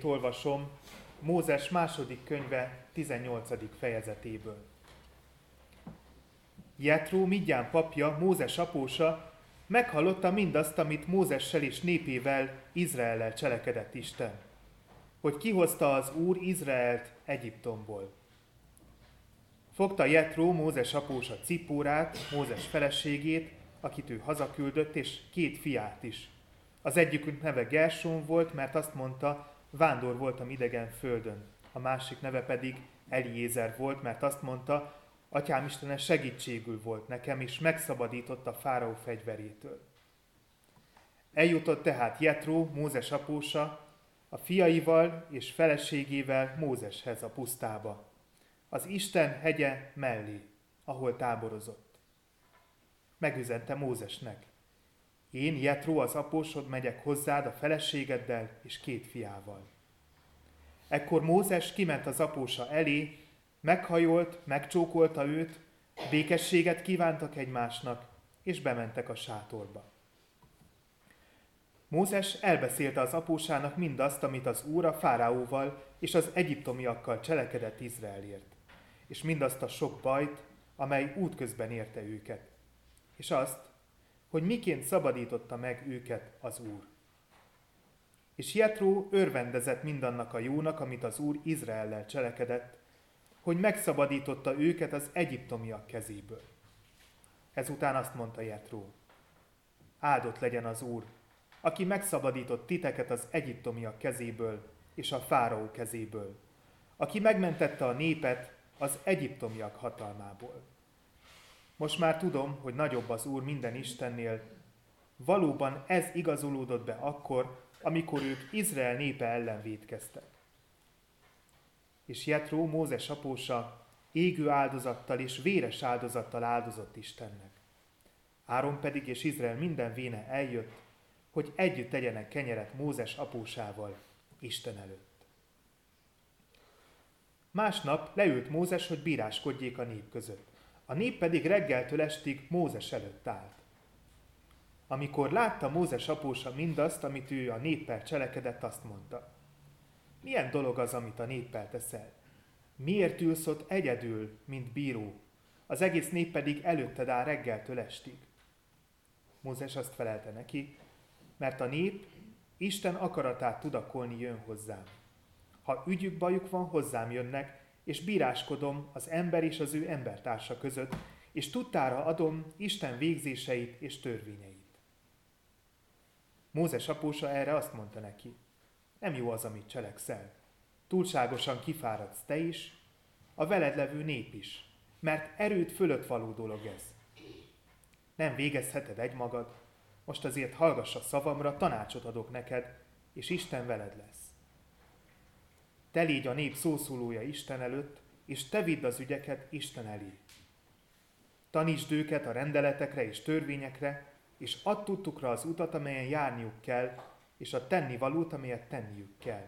Igéjét olvasom Mózes második könyve 18. fejezetéből. Jetró, Midján papja, Mózes apósa meghallotta mindazt, amit Mózessel és népével, Izraellel cselekedett Isten, hogy kihozta az Úr Izraelt Egyiptomból. Fogta Jetró, Mózes apósa Cipórát, Mózes feleségét, akit ő hazaküldött, és két fiát is. Az egyikük neve Gerson volt, mert azt mondta, vándor voltam idegen földön. A másik neve pedig Eliézer volt, mert azt mondta, Atyám Istene segítségül volt nekem, és megszabadított a fáraó fegyverétől. Eljutott tehát Jetró, Mózes apósa, a fiaival és feleségével Mózeshez a pusztába, az Isten hegye mellé, ahol táborozott. Megüzente Mózesnek. Én, Jetró, az apósod megyek hozzád a feleségeddel és két fiával. Ekkor Mózes kiment az apósa elé, meghajolt, megcsókolta őt, békességet kívántak egymásnak, és bementek a sátorba. Mózes elbeszélte az apósának mindazt, amit az úr a fáraóval és az egyiptomiakkal cselekedett Izraelért, és mindazt a sok bajt, amely útközben érte őket, és azt, hogy miként szabadította meg őket az Úr. És Jetró örvendezett mindannak a jónak, amit az Úr Izraellel cselekedett, hogy megszabadította őket az egyiptomiak kezéből. Ezután azt mondta Jetró, áldott legyen az Úr, aki megszabadított titeket az egyiptomiak kezéből és a fáraó kezéből, aki megmentette a népet az egyiptomiak hatalmából. Most már tudom, hogy nagyobb az Úr minden Istennél. Valóban ez igazolódott be akkor, amikor ők Izrael népe ellen védkeztek. És Jetró, Mózes apósa, égő áldozattal és véres áldozattal áldozott Istennek. Áron pedig és Izrael minden véne eljött, hogy együtt tegyenek kenyeret Mózes apósával Isten előtt. Másnap leült Mózes, hogy bíráskodjék a nép között. A nép pedig reggeltől estig Mózes előtt állt. Amikor látta Mózes apósa mindazt, amit ő a néppel cselekedett, azt mondta. Milyen dolog az, amit a néppel teszel? Miért ülsz ott egyedül, mint bíró? Az egész nép pedig előtted áll reggeltől estig. Mózes azt felelte neki, mert a nép Isten akaratát tudakolni jön hozzám. Ha ügyük, bajuk van, hozzám jönnek, és bíráskodom az ember és az ő embertársa között, és tudtára adom Isten végzéseit és törvényeit. Mózes apósa erre azt mondta neki, nem jó az, amit cselekszel. Túlságosan kifáradsz te is, a veled levő nép is, mert erőt fölött való dolog ez. Nem végezheted egymagad, most azért hallgass a szavamra, tanácsot adok neked, és Isten veled lesz. Te légy a nép szószólója Isten előtt, és te vidd az ügyeket Isten elé. Tanítsd őket a rendeletekre és törvényekre, és add tudtukra az utat, amelyen járniuk kell, és a tennivalót, amelyet tenniük kell.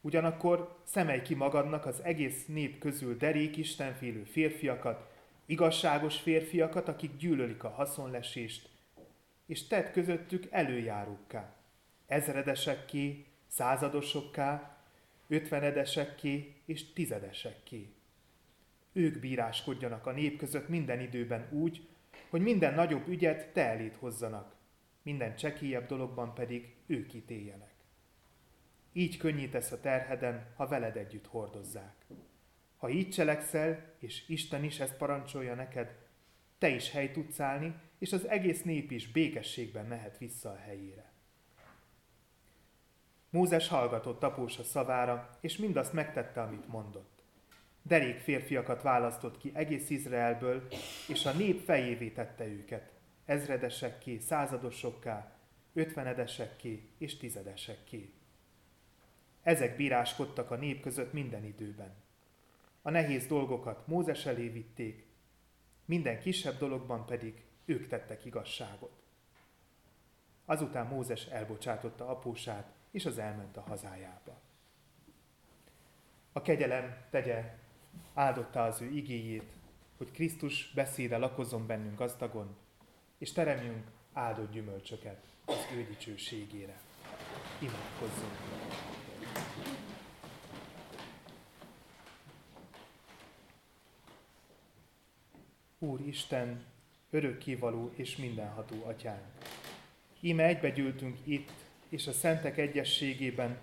Ugyanakkor szemelj ki magadnak az egész nép közül derék istenfélő férfiakat, igazságos férfiakat, akik gyűlölik a haszonlesést, és tedd közöttük előjárókká, ezredesekké, századosokká, ötvenedesekké és tizedesekké. Ők bíráskodjanak a nép között minden időben úgy, hogy minden nagyobb ügyet te elét hozzanak, minden csekélyebb dologban pedig ők ítéljenek. Így könnyítesz a terheden, ha veled együtt hordozzák. Ha így cselekszel, és Isten is ezt parancsolja neked, te is hely tudsz állni, és az egész nép is békességben mehet vissza a helyére. Mózes hallgatott apósa szavára, és mindazt megtette, amit mondott. Derék férfiakat választott ki egész Izraelből, és a nép fejévé tette őket, ezredesekké, századosokká, ötvenedesekké és tizedesekké. Ezek bíráskodtak a nép között minden időben. A nehéz dolgokat Mózes elé vitték, minden kisebb dologban pedig ők tettek igazságot. Azután Mózes elbocsátotta apósát, és az elment a hazájába. A kegyelem tegye áldotta az ő igéjét, hogy Krisztus beszéde lakozom bennünk gazdagon, és teremjünk áldott gyümölcsöket az ő dicsőségére. Imádkozzunk! Úr Isten, örökkévaló és mindenható atyánk. Íme egybegyűltünk itt, és a szentek egyességében,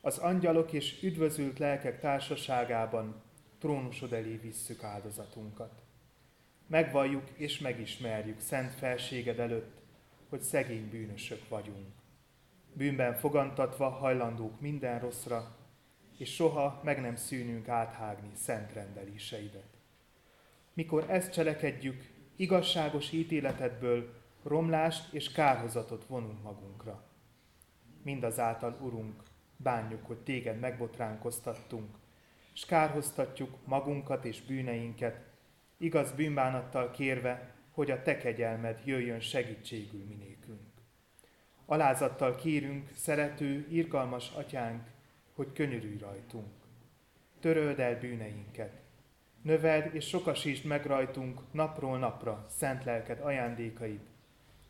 az angyalok és üdvözült lelkek társaságában trónusod elé visszük áldozatunkat. Megvalljuk és megismerjük szent felséged előtt, hogy szegény bűnösök vagyunk. Bűnben fogantatva hajlandók minden rosszra, és soha meg nem szűnünk áthágni szent rendeléseidet. Mikor ezt cselekedjük, igazságos ítéletedből romlást és kárhozatot vonunk magunkra. Mindazáltal, Urunk, bánjuk, hogy téged megbotránkoztattunk, és kárhoztatjuk magunkat és bűneinket, igaz bűnbánattal kérve, hogy a te kegyelmed jöjjön segítségül minékünk. Alázattal kérünk, szerető, irgalmas atyánk, hogy könyörülj rajtunk. Töröld el bűneinket, növeld és sokasítsd meg rajtunk napról napra szent lelked ajándékait,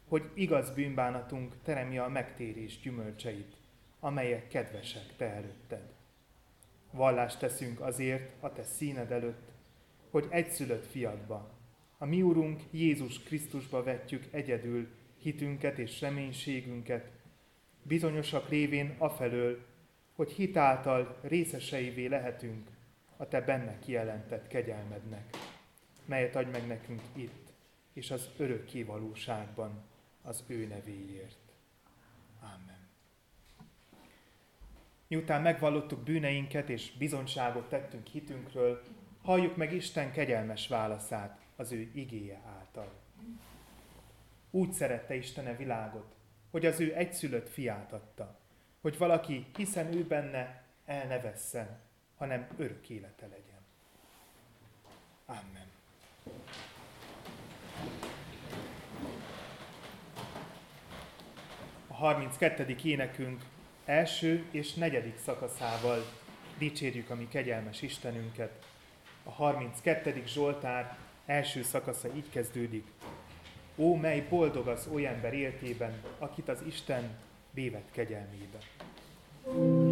hogy igaz bűnbánatunk teremje a megtérés gyümölcseit, amelyek kedvesek te előtted. Vallást teszünk azért a te színed előtt, hogy egyszülött fiadba, a mi Urunk Jézus Krisztusba vetjük egyedül hitünket és reménységünket, bizonyosak lévén afelől, hogy hitáltal részeseivé lehetünk a Te benne kijelentett kegyelmednek, melyet adj meg nekünk itt, és az örökké valóságban az ő nevéért. Amen. Miután megvallottuk bűneinket és bizonyságot tettünk hitünkről, halljuk meg Isten kegyelmes válaszát az ő igéje által. Úgy szerette Isten a világot, hogy az ő egyszülött fiát adta, hogy valaki, hiszen ő benne, el ne vesszen, hanem örök élete legyen. Amen. 32. énekünk első és negyedik szakaszával dicsérjük a mi kegyelmes Istenünket. A 32. Zsoltár első szakasza így kezdődik. Ó, mely boldog az oly ember életében, akit az Isten bévet kegyelmébe. thank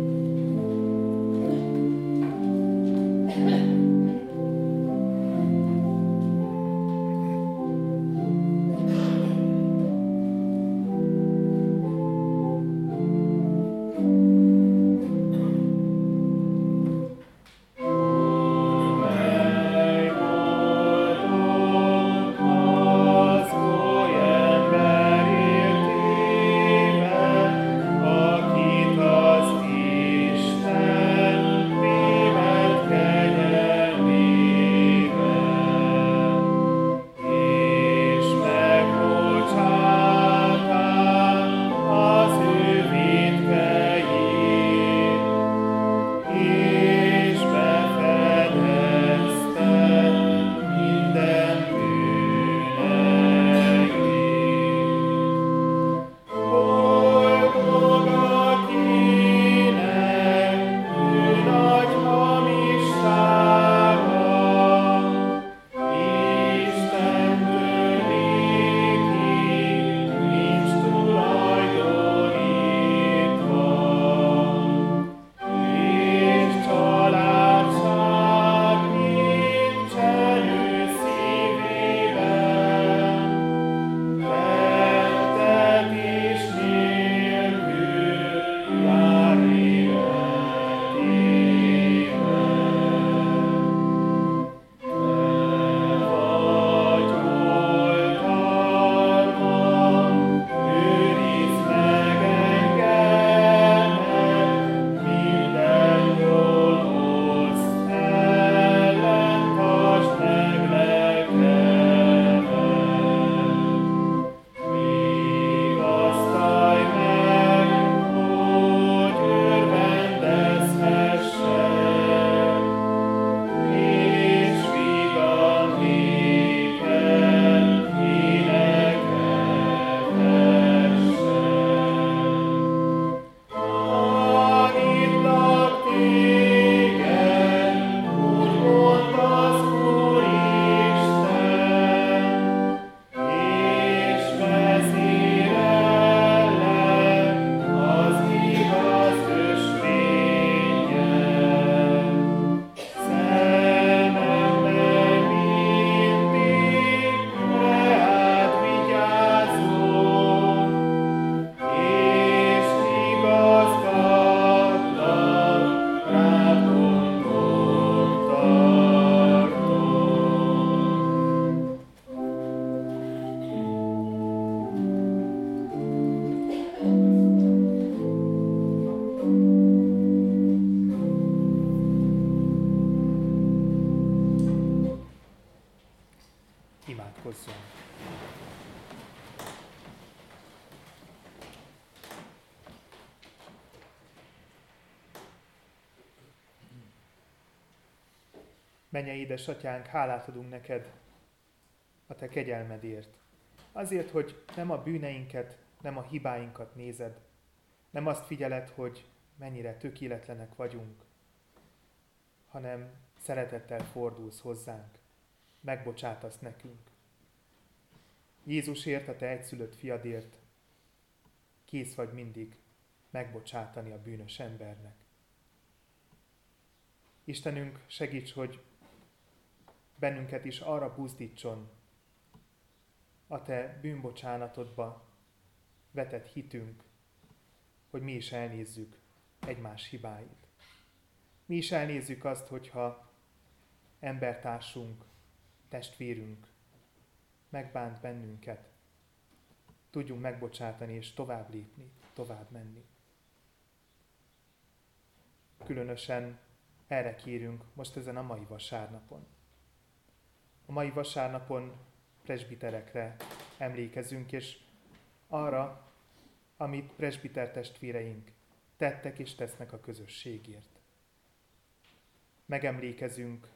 Menje édesatyánk, hálát adunk neked a te kegyelmedért. Azért, hogy nem a bűneinket, nem a hibáinkat nézed, nem azt figyeled, hogy mennyire tökéletlenek vagyunk, hanem szeretettel fordulsz hozzánk, megbocsátasz nekünk. Jézusért, a te egyszülött fiadért kész vagy mindig megbocsátani a bűnös embernek. Istenünk, segíts, hogy bennünket is arra buzdítson a te bűnbocsánatodba vetett hitünk, hogy mi is elnézzük egymás hibáit. Mi is elnézzük azt, hogyha embertársunk, testvérünk megbánt bennünket, tudjunk megbocsátani és tovább lépni, tovább menni. Különösen erre kérünk most ezen a mai vasárnapon. A mai vasárnapon presbiterekre emlékezünk, és arra, amit presbiter testvéreink tettek és tesznek a közösségért. Megemlékezünk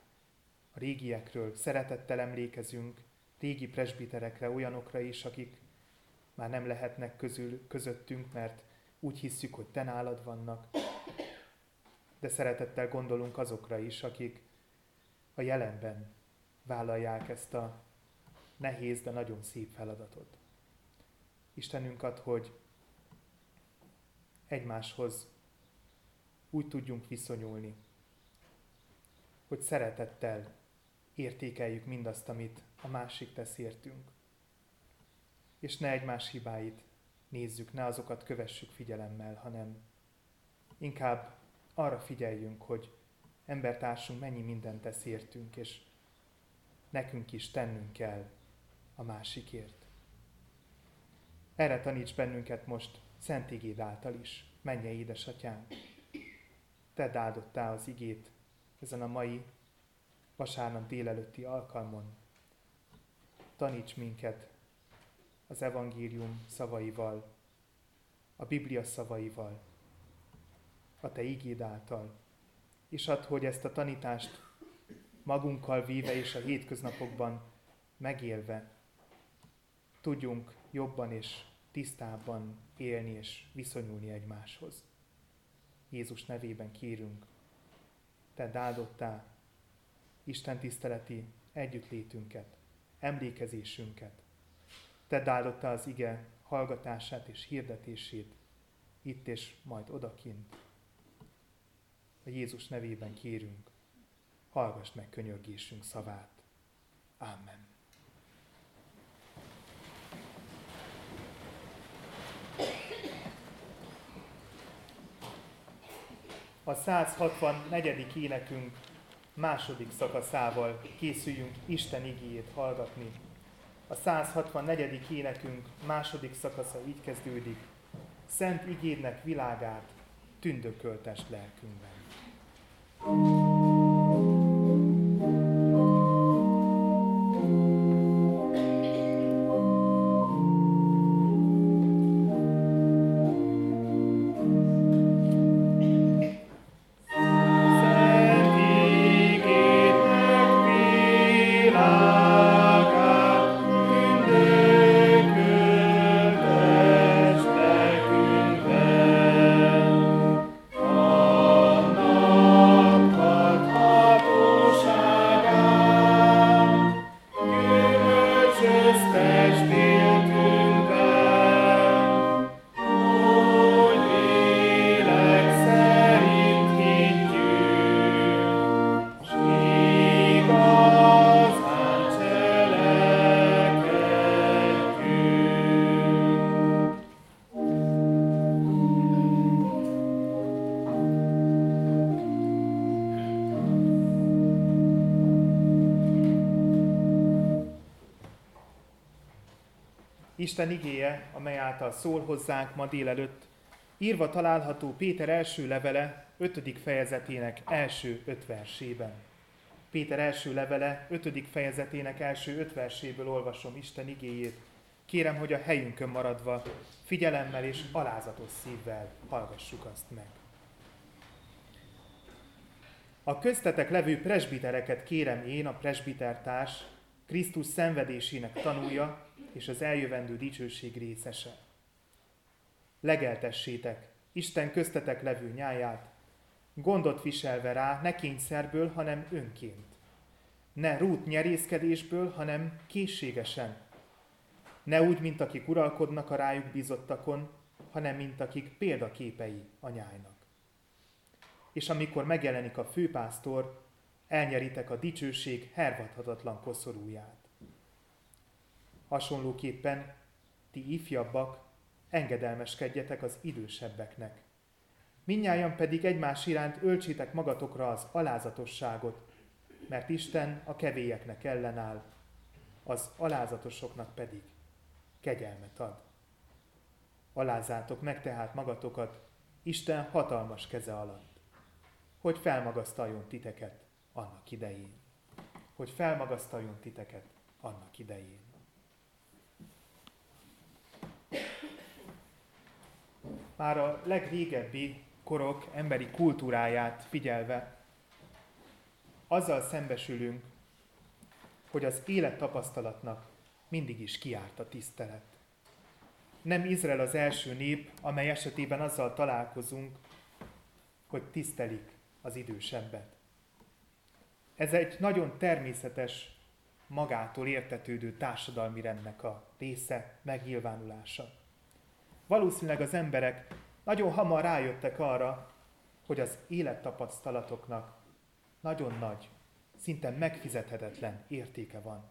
a régiekről, szeretettel emlékezünk régi presbiterekre, olyanokra is, akik már nem lehetnek közül, közöttünk, mert úgy hisszük, hogy te nálad vannak. De szeretettel gondolunk azokra is, akik a jelenben vállalják ezt a nehéz, de nagyon szép feladatot. Istenünk ad, hogy egymáshoz úgy tudjunk viszonyulni, hogy szeretettel értékeljük mindazt, amit a másik tesz értünk. És ne egymás hibáit nézzük, ne azokat kövessük figyelemmel, hanem inkább arra figyeljünk, hogy embertársunk mennyi mindent tesz értünk, és nekünk is tennünk kell a másikért. Erre taníts bennünket most Szent Igéd által is, menje édesatyám. Te áldottál az igét ezen a mai vasárnap délelőtti alkalmon. Taníts minket az evangélium szavaival, a Biblia szavaival, a Te igéd által, és add, hogy ezt a tanítást magunkkal víve és a hétköznapokban megélve tudjunk jobban és tisztábban élni és viszonyulni egymáshoz. Jézus nevében kérünk, te áldottá Isten tiszteleti együttlétünket, emlékezésünket. Te áldottá az ige hallgatását és hirdetését itt és majd odakint. A Jézus nevében kérünk, hallgass meg könyörgésünk szavát. Amen. a 164. énekünk második szakaszával készüljünk Isten igéjét hallgatni. A 164. énekünk második szakasza így kezdődik. Szent igédnek világát tündököltest lelkünkben. thank you Isten igéje, amely által szól hozzánk ma délelőtt, írva található Péter első levele 5. fejezetének első öt versében. Péter első levele 5. fejezetének első öt verséből olvasom Isten igéjét. Kérem, hogy a helyünkön maradva figyelemmel és alázatos szívvel hallgassuk azt meg. A köztetek levő presbitereket kérem én, a presbitertárs, Krisztus szenvedésének tanúja és az eljövendő dicsőség részese. Legeltessétek Isten köztetek levő nyáját, gondot viselve rá, ne kényszerből, hanem önként. Ne rút nyerészkedésből, hanem készségesen. Ne úgy, mint akik uralkodnak a rájuk bízottakon, hanem mint akik példaképei a nyájnak. És amikor megjelenik a főpásztor, elnyeritek a dicsőség hervadhatatlan koszorúját. Hasonlóképpen ti ifjabbak, engedelmeskedjetek az idősebbeknek. Minnyáján pedig egymás iránt öltsétek magatokra az alázatosságot, mert Isten a kevélyeknek ellenáll, az alázatosoknak pedig kegyelmet ad. Alázátok meg tehát magatokat Isten hatalmas keze alatt, hogy felmagasztaljon titeket annak idején. Hogy felmagasztaljon titeket annak idején. Már a legrégebbi korok emberi kultúráját figyelve, azzal szembesülünk, hogy az élettapasztalatnak mindig is kiárt a tisztelet. Nem Izrael az első nép, amely esetében azzal találkozunk, hogy tisztelik az idősebbet. Ez egy nagyon természetes, magától értetődő társadalmi rendnek a része, megnyilvánulása. Valószínűleg az emberek nagyon hamar rájöttek arra, hogy az élettapasztalatoknak nagyon nagy, szinte megfizethetetlen értéke van.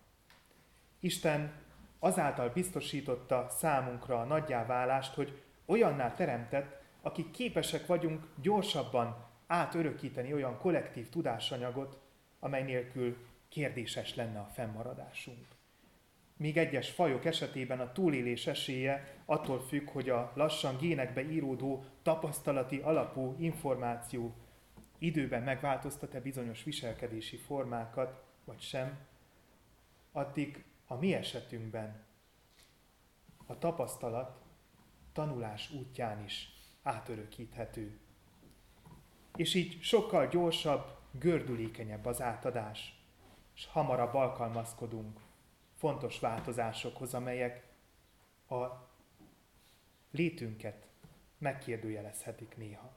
Isten azáltal biztosította számunkra a nagyjáválást, hogy olyanná teremtett, akik képesek vagyunk gyorsabban átörökíteni olyan kollektív tudásanyagot, amely nélkül kérdéses lenne a fennmaradásunk. Míg egyes fajok esetében a túlélés esélye attól függ, hogy a lassan génekbe íródó tapasztalati alapú információ időben megváltoztat-e bizonyos viselkedési formákat, vagy sem, addig a mi esetünkben a tapasztalat tanulás útján is átörökíthető. És így sokkal gyorsabb, gördülékenyebb az átadás, és hamarabb alkalmazkodunk fontos változásokhoz, amelyek a létünket megkérdőjelezhetik néha.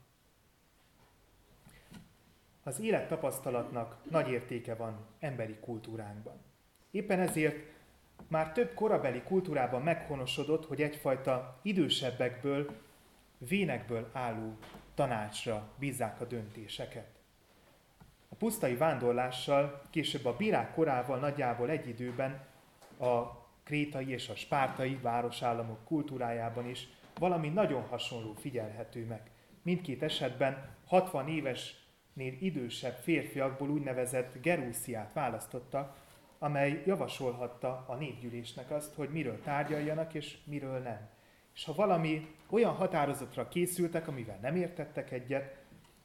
Az élettapasztalatnak nagy értéke van emberi kultúránkban. Éppen ezért már több korabeli kultúrában meghonosodott, hogy egyfajta idősebbekből, vénekből álló tanácsra bízzák a döntéseket. A pusztai vándorlással, később a bírák korával nagyjából egy időben a krétai és a spártai városállamok kultúrájában is valami nagyon hasonló figyelhető meg. Mindkét esetben 60 évesnél idősebb férfiakból úgynevezett gerúsziát választottak, amely javasolhatta a népgyűlésnek azt, hogy miről tárgyaljanak és miről nem. És ha valami olyan határozatra készültek, amivel nem értettek egyet,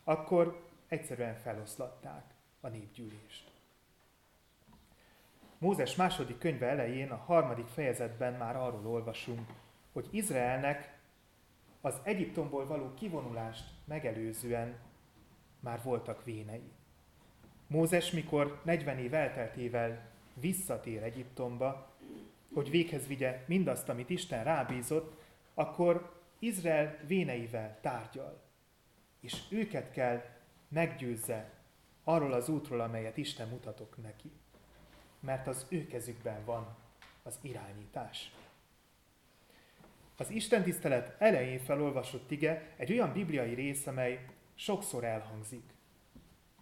akkor egyszerűen feloszlatták a népgyűlést. Mózes második könyve elején, a harmadik fejezetben már arról olvasunk, hogy Izraelnek az Egyiptomból való kivonulást megelőzően már voltak vénei. Mózes, mikor 40 év elteltével visszatér Egyiptomba, hogy véghez vigye mindazt, amit Isten rábízott, akkor Izrael véneivel tárgyal. És őket kell meggyőzze arról az útról, amelyet Isten mutatok neki. Mert az ő kezükben van az irányítás. Az Isten tisztelet elején felolvasott ige egy olyan bibliai rész, amely sokszor elhangzik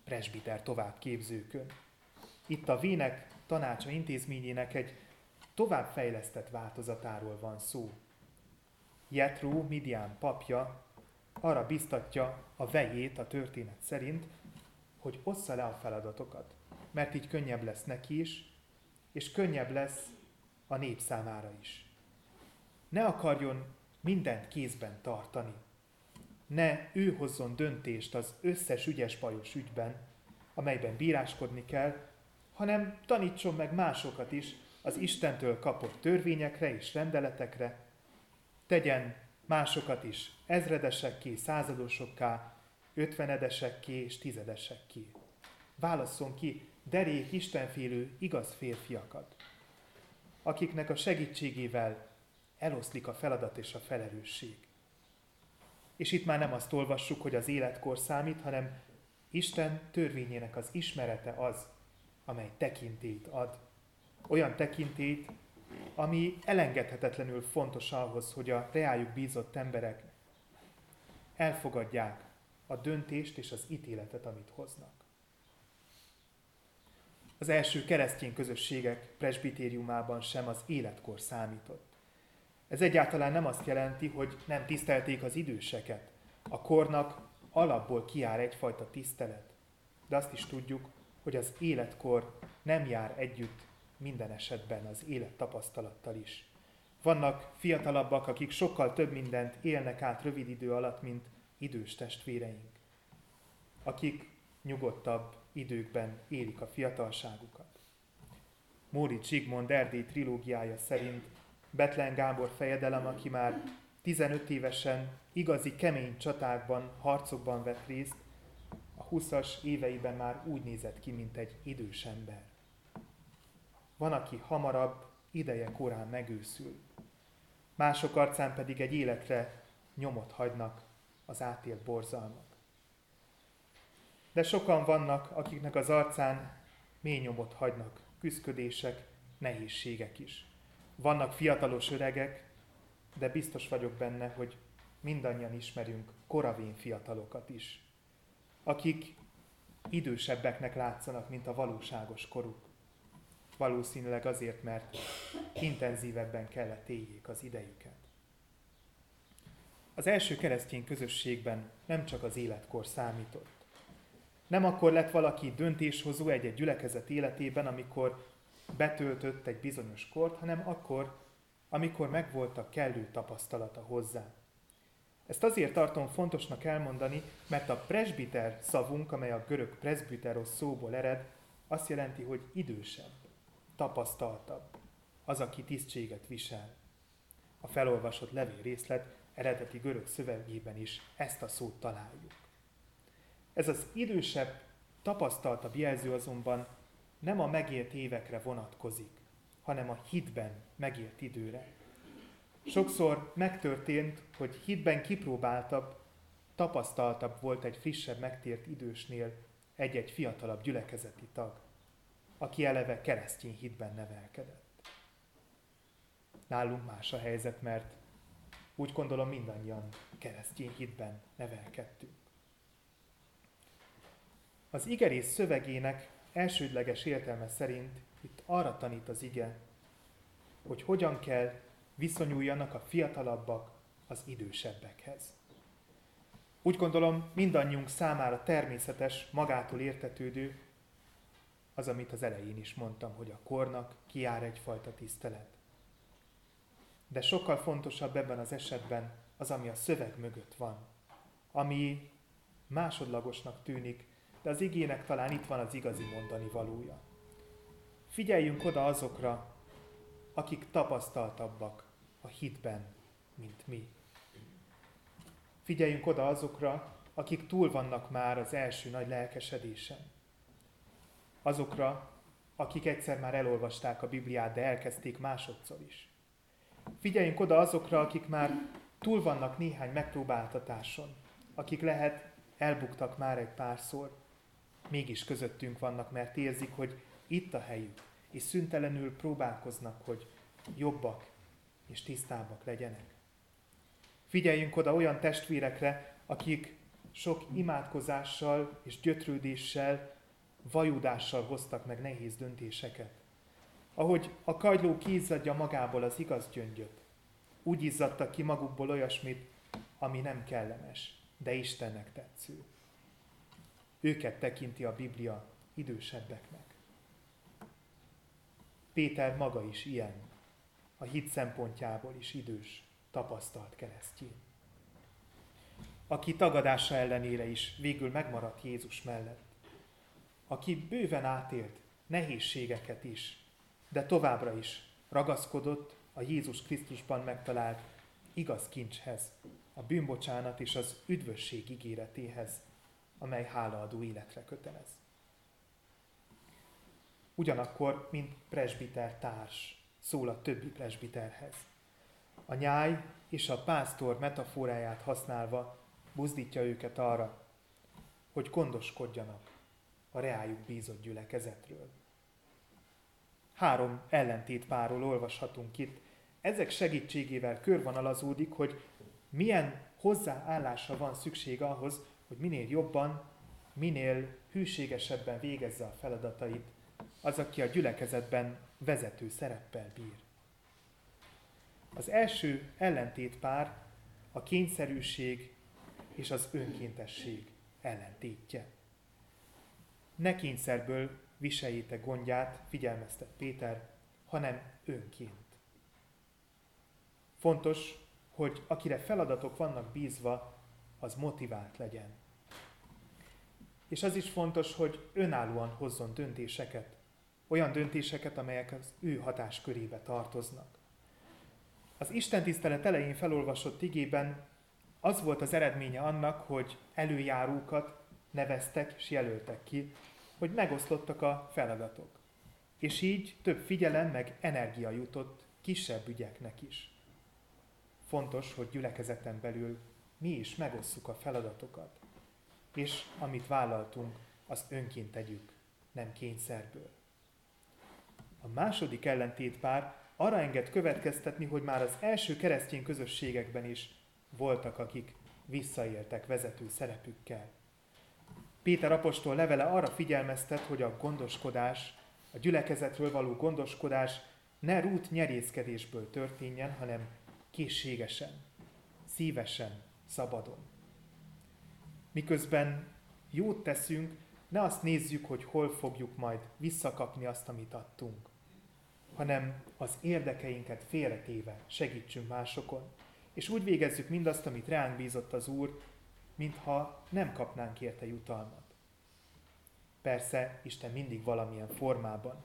presbiter továbbképzőkön. Itt a Vének tanácsa intézményének egy továbbfejlesztett változatáról van szó. Jetró, Midian papja arra biztatja a vejét a történet szerint, hogy ossza le a feladatokat, mert így könnyebb lesz neki is, és könnyebb lesz a nép számára is. Ne akarjon mindent kézben tartani. Ne ő hozzon döntést az összes ügyes bajos ügyben, amelyben bíráskodni kell, hanem tanítson meg másokat is az Istentől kapott törvényekre és rendeletekre, tegyen másokat is ezredesekké, századosokká, ötvenedesekké és tizedesekké. válasszon ki derék, istenfélő, igaz férfiakat, akiknek a segítségével eloszlik a feladat és a felelősség. És itt már nem azt olvassuk, hogy az életkor számít, hanem Isten törvényének az ismerete az, amely tekintét ad. Olyan tekintét, ami elengedhetetlenül fontos ahhoz, hogy a reájuk bízott emberek elfogadják a döntést és az ítéletet, amit hoznak. Az első keresztény közösségek presbitériumában sem az életkor számított. Ez egyáltalán nem azt jelenti, hogy nem tisztelték az időseket. A kornak alapból kiár egyfajta tisztelet. De azt is tudjuk, hogy az életkor nem jár együtt minden esetben az élettapasztalattal is. Vannak fiatalabbak, akik sokkal több mindent élnek át rövid idő alatt, mint idős testvéreink, akik nyugodtabb időkben élik a fiatalságukat. Móri Zsigmond Erdély trilógiája szerint Betlen Gábor fejedelem, aki már 15 évesen igazi kemény csatákban, harcokban vett részt, a 20-as éveiben már úgy nézett ki, mint egy idős ember. Van, aki hamarabb, ideje korán megőszül. Mások arcán pedig egy életre nyomot hagynak az átélt borzalmak. De sokan vannak, akiknek az arcán mély nyomot hagynak küzdködések, nehézségek is. Vannak fiatalos öregek, de biztos vagyok benne, hogy mindannyian ismerünk koravén fiatalokat is, akik idősebbeknek látszanak, mint a valóságos koruk. Valószínűleg azért, mert intenzívebben kellett éljék az idejüket. Az első keresztény közösségben nem csak az életkor számított. Nem akkor lett valaki döntéshozó egy-egy gyülekezet életében, amikor betöltött egy bizonyos kort, hanem akkor, amikor megvolt a kellő tapasztalata hozzá. Ezt azért tartom fontosnak elmondani, mert a presbiter szavunk, amely a görög presbiteros szóból ered, azt jelenti, hogy idősebb, tapasztaltabb, az, aki tisztséget visel. A felolvasott levél részlet eredeti görög szövegében is ezt a szót találjuk. Ez az idősebb, tapasztaltabb jelző azonban nem a megélt évekre vonatkozik, hanem a hitben megélt időre. Sokszor megtörtént, hogy hitben kipróbáltabb, tapasztaltabb volt egy frissebb megtért idősnél egy-egy fiatalabb gyülekezeti tag, aki eleve keresztény hitben nevelkedett. Nálunk más a helyzet, mert úgy gondolom mindannyian keresztény hitben nevelkedtünk. Az igerész szövegének elsődleges értelme szerint itt arra tanít az ige, hogy hogyan kell viszonyuljanak a fiatalabbak az idősebbekhez. Úgy gondolom, mindannyiunk számára természetes, magától értetődő, az, amit az elején is mondtam, hogy a kornak kiár egyfajta tisztelet. De sokkal fontosabb ebben az esetben az, ami a szöveg mögött van, ami másodlagosnak tűnik, de az igének talán itt van az igazi mondani valója. Figyeljünk oda azokra, akik tapasztaltabbak a hitben, mint mi. Figyeljünk oda azokra, akik túl vannak már az első nagy lelkesedésen. Azokra, akik egyszer már elolvasták a Bibliát, de elkezdték másodszor is. Figyeljünk oda azokra, akik már túl vannak néhány megpróbáltatáson, akik lehet elbuktak már egy párszor, mégis közöttünk vannak, mert érzik, hogy itt a helyük, és szüntelenül próbálkoznak, hogy jobbak és tisztábbak legyenek. Figyeljünk oda olyan testvérekre, akik sok imádkozással és gyötrődéssel, vajudással hoztak meg nehéz döntéseket. Ahogy a kagyló kiizzadja magából az igaz gyöngyöt, úgy izzadtak ki magukból olyasmit, ami nem kellemes, de Istennek tetsző. Őket tekinti a Biblia idősebbeknek. Péter maga is ilyen, a hit szempontjából is idős, tapasztalt keresztjén. Aki tagadása ellenére is végül megmaradt Jézus mellett. Aki bőven átélt nehézségeket is, de továbbra is ragaszkodott a Jézus Krisztusban megtalált igaz kincshez, a bűnbocsánat és az üdvösség ígéretéhez, amely hálaadó életre kötelez. ugyanakkor, mint presbiter társ, szól a többi presbiterhez. A nyáj és a pásztor metaforáját használva buzdítja őket arra, hogy gondoskodjanak a reájuk bízott gyülekezetről. Három ellentétpárról olvashatunk itt. Ezek segítségével körvonalazódik, hogy milyen hozzáállásra van szükség ahhoz, hogy minél jobban, minél hűségesebben végezze a feladatait az, aki a gyülekezetben vezető szereppel bír. Az első ellentétpár a kényszerűség és az önkéntesség ellentétje. Ne kényszerből viseljétek gondját, figyelmeztet Péter, hanem önként. Fontos, hogy akire feladatok vannak bízva, az motivált legyen. És az is fontos, hogy önállóan hozzon döntéseket, olyan döntéseket, amelyek az ő hatáskörébe tartoznak. Az Isten tisztelet elején felolvasott igében az volt az eredménye annak, hogy előjárókat neveztek és jelöltek ki, hogy megoszlottak a feladatok. És így több figyelem meg energia jutott kisebb ügyeknek is. Fontos, hogy gyülekezeten belül mi is megosszuk a feladatokat, és amit vállaltunk, azt önként tegyük, nem kényszerből. A második ellentétpár arra enged következtetni, hogy már az első keresztény közösségekben is voltak, akik visszaéltek vezető szerepükkel. Péter apostol levele arra figyelmeztet, hogy a gondoskodás, a gyülekezetről való gondoskodás ne rút nyerészkedésből történjen, hanem készségesen, szívesen, szabadon. Miközben jót teszünk, ne azt nézzük, hogy hol fogjuk majd visszakapni azt, amit adtunk, hanem az érdekeinket félretéve segítsünk másokon, és úgy végezzük mindazt, amit ránk bízott az Úr, mintha nem kapnánk érte jutalmat. Persze Isten mindig valamilyen formában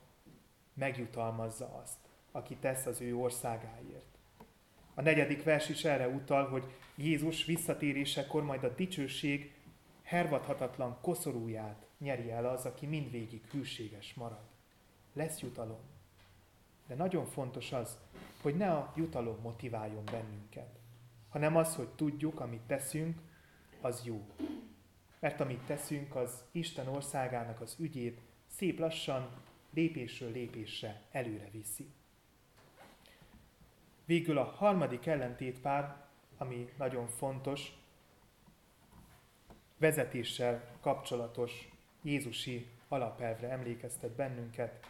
megjutalmazza azt, aki tesz az ő országáért. A negyedik vers is erre utal, hogy Jézus visszatérésekor majd a dicsőség hervadhatatlan koszorúját nyeri el az, aki mindvégig hűséges marad. Lesz jutalom. De nagyon fontos az, hogy ne a jutalom motiváljon bennünket, hanem az, hogy tudjuk, amit teszünk, az jó. Mert amit teszünk, az Isten országának az ügyét szép lassan, lépésről lépésre előre viszi. Végül a harmadik ellentétpár, ami nagyon fontos, vezetéssel kapcsolatos Jézusi alapelvre emlékeztet bennünket,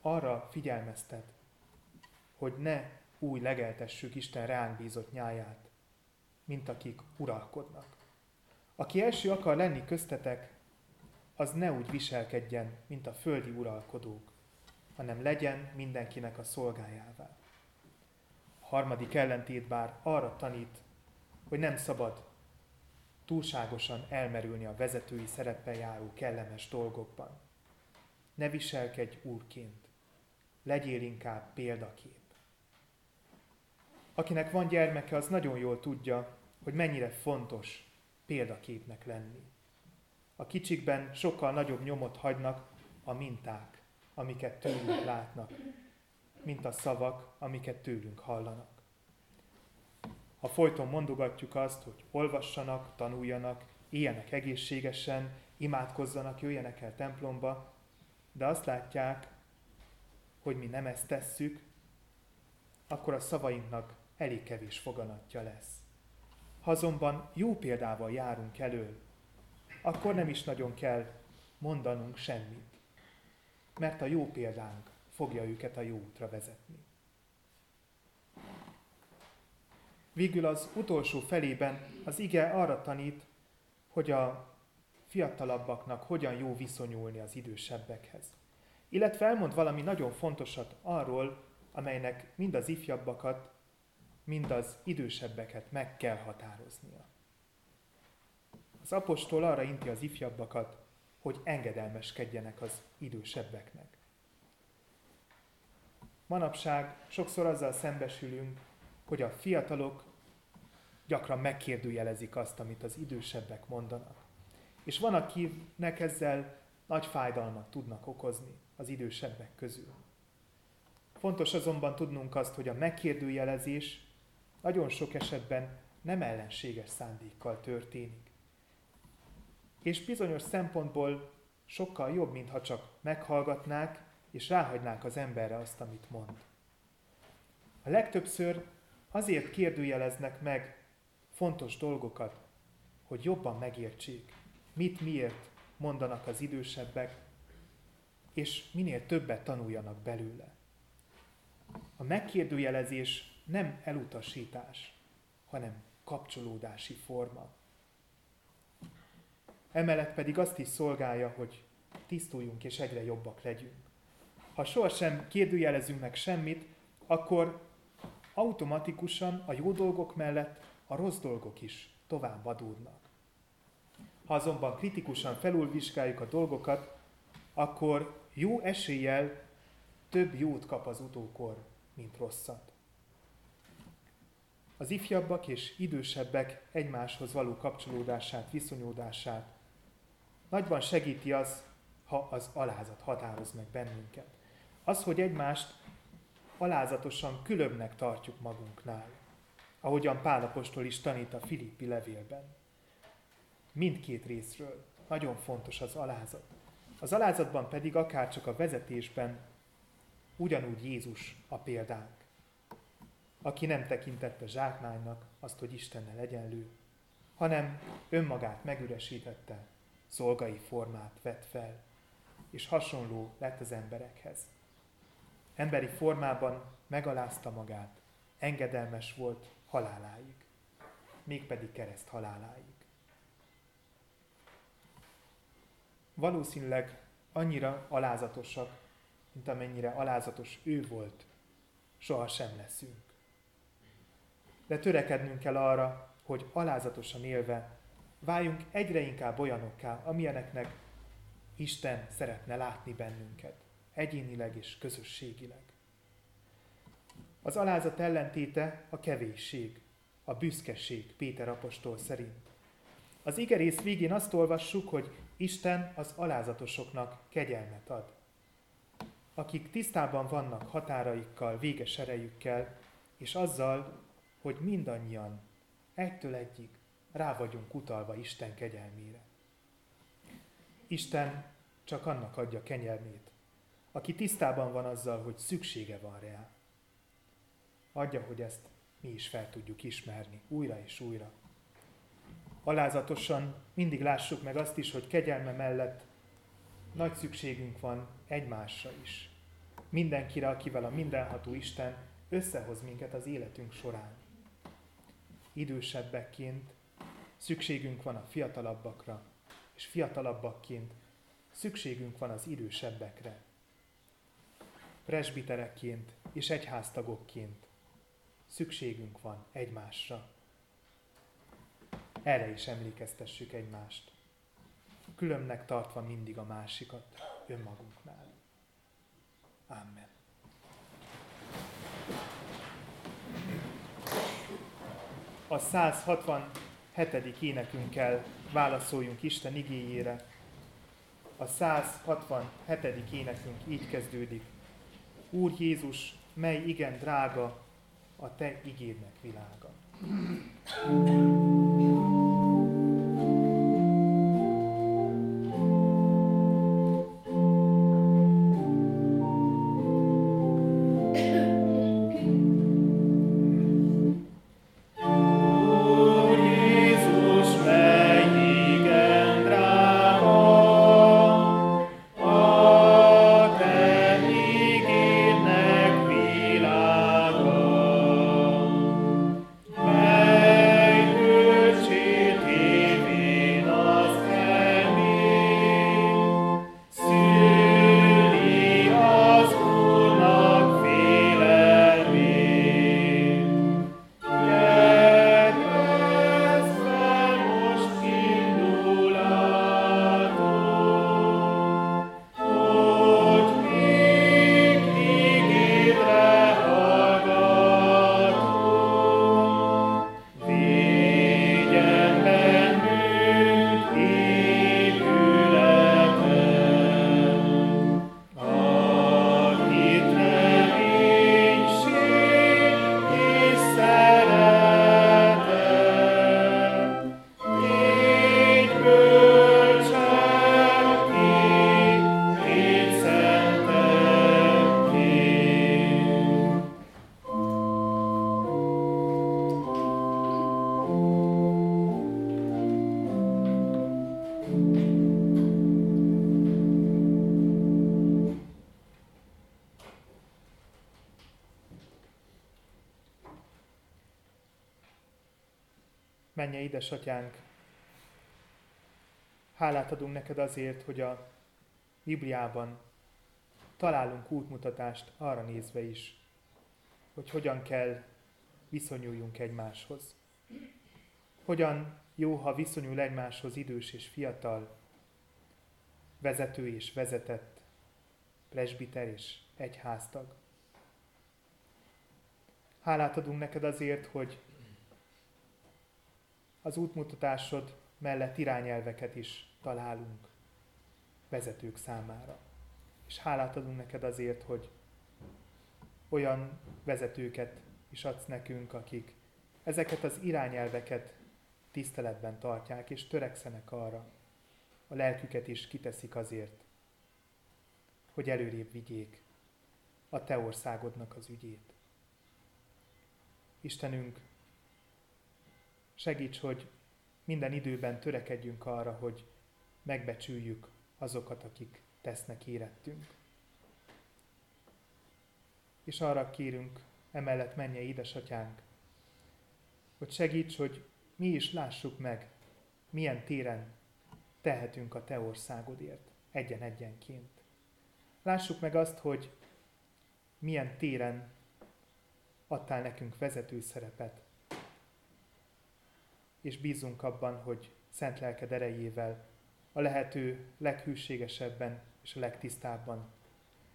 arra figyelmeztet, hogy ne új legeltessük Isten ránk bízott nyáját, mint akik uralkodnak. Aki első akar lenni köztetek, az ne úgy viselkedjen, mint a földi uralkodók, hanem legyen mindenkinek a szolgájává. A harmadik ellentét bár arra tanít, hogy nem szabad túlságosan elmerülni a vezetői szereppel járó kellemes dolgokban. Ne viselkedj úrként, legyél inkább példakép. Akinek van gyermeke, az nagyon jól tudja, hogy mennyire fontos példaképnek lenni. A kicsikben sokkal nagyobb nyomot hagynak a minták, amiket tőlünk látnak, mint a szavak, amiket tőlünk hallanak. Ha folyton mondogatjuk azt, hogy olvassanak, tanuljanak, éljenek egészségesen, imádkozzanak, jöjjenek el templomba, de azt látják, hogy mi nem ezt tesszük, akkor a szavainknak elég kevés foganatja lesz. Ha azonban jó példával járunk elő, akkor nem is nagyon kell mondanunk semmit, mert a jó példánk fogja őket a jó útra vezetni. Végül az utolsó felében az ige arra tanít, hogy a fiatalabbaknak hogyan jó viszonyulni az idősebbekhez. Illetve elmond valami nagyon fontosat arról, amelynek mind az ifjabbakat, mind az idősebbeket meg kell határoznia. Az apostol arra inti az ifjabbakat, hogy engedelmeskedjenek az idősebbeknek. Manapság sokszor azzal szembesülünk, hogy a fiatalok gyakran megkérdőjelezik azt, amit az idősebbek mondanak. És van, akinek ezzel nagy fájdalmat tudnak okozni az idősebbek közül. Fontos azonban tudnunk azt, hogy a megkérdőjelezés nagyon sok esetben nem ellenséges szándékkal történik. És bizonyos szempontból sokkal jobb, mintha csak meghallgatnák és ráhagynák az emberre azt, amit mond. A legtöbbször azért kérdőjeleznek meg fontos dolgokat, hogy jobban megértsék, mit miért mondanak az idősebbek, és minél többet tanuljanak belőle. A megkérdőjelezés nem elutasítás, hanem kapcsolódási forma. Emellett pedig azt is szolgálja, hogy tisztuljunk és egyre jobbak legyünk. Ha sohasem kérdőjelezünk meg semmit, akkor automatikusan a jó dolgok mellett a rossz dolgok is tovább adódnak. Ha azonban kritikusan felülvizsgáljuk a dolgokat, akkor jó eséllyel több jót kap az utókor, mint rosszat. Az ifjabbak és idősebbek egymáshoz való kapcsolódását, viszonyódását nagyban segíti az, ha az alázat határoz meg bennünket. Az, hogy egymást alázatosan különbnek tartjuk magunknál, ahogyan Pálapostól is tanít a Filippi levélben. Mindkét részről nagyon fontos az alázat. Az alázatban pedig akár csak a vezetésben ugyanúgy Jézus a példánk, aki nem tekintette zsákmánynak azt, hogy Istennel egyenlő, hanem önmagát megüresítette, szolgai formát vett fel, és hasonló lett az emberekhez. Emberi formában megalázta magát, engedelmes volt haláláig, mégpedig kereszt haláláig. Valószínűleg annyira alázatosak, mint amennyire alázatos ő volt, soha sem leszünk. De törekednünk kell arra, hogy alázatosan élve váljunk egyre inkább olyanokká, amilyeneknek Isten szeretne látni bennünket, egyénileg és közösségileg. Az alázat ellentéte a kevésség, a büszkeség Péter apostol szerint. Az igerész végén azt olvassuk, hogy Isten az alázatosoknak kegyelmet ad. Akik tisztában vannak határaikkal, véges erejükkel, és azzal, hogy mindannyian egytől egyig rá vagyunk utalva Isten kegyelmére. Isten csak annak adja kenyermét, aki tisztában van azzal, hogy szüksége van rá. Adja, hogy ezt mi is fel tudjuk ismerni újra és újra. Alázatosan mindig lássuk meg azt is, hogy kegyelme mellett nagy szükségünk van egymásra is. Mindenkire, akivel a mindenható Isten összehoz minket az életünk során. Idősebbekként szükségünk van a fiatalabbakra, és fiatalabbakként szükségünk van az idősebbekre. Presbiterekként és egyháztagokként szükségünk van egymásra. Erre is emlékeztessük egymást. Különnek tartva mindig a másikat önmagunknál. Amen. A 167. énekünkkel válaszoljunk Isten igéjére. A 167. énekünk így kezdődik. Úr Jézus, mely igen drága, a Te igédnek világa. Menje, édesatyánk, hálát adunk neked azért, hogy a Bibliában találunk útmutatást arra nézve is, hogy hogyan kell viszonyuljunk egymáshoz. Hogyan jó, ha viszonyul egymáshoz idős és fiatal, vezető és vezetett, presbiter és egyháztag. Hálát adunk neked azért, hogy az útmutatásod mellett irányelveket is találunk vezetők számára. És hálát adunk neked azért, hogy olyan vezetőket is adsz nekünk, akik ezeket az irányelveket tiszteletben tartják, és törekszenek arra, a lelküket is kiteszik azért, hogy előrébb vigyék a Te országodnak az ügyét. Istenünk, segíts, hogy minden időben törekedjünk arra, hogy megbecsüljük azokat, akik tesznek érettünk. És arra kérünk, emellett menje édesatyánk, hogy segíts, hogy mi is lássuk meg, milyen téren tehetünk a Te országodért, egyen-egyenként. Lássuk meg azt, hogy milyen téren adtál nekünk vezető szerepet, és bízunk abban, hogy szent lelked erejével a lehető leghűségesebben és a legtisztábban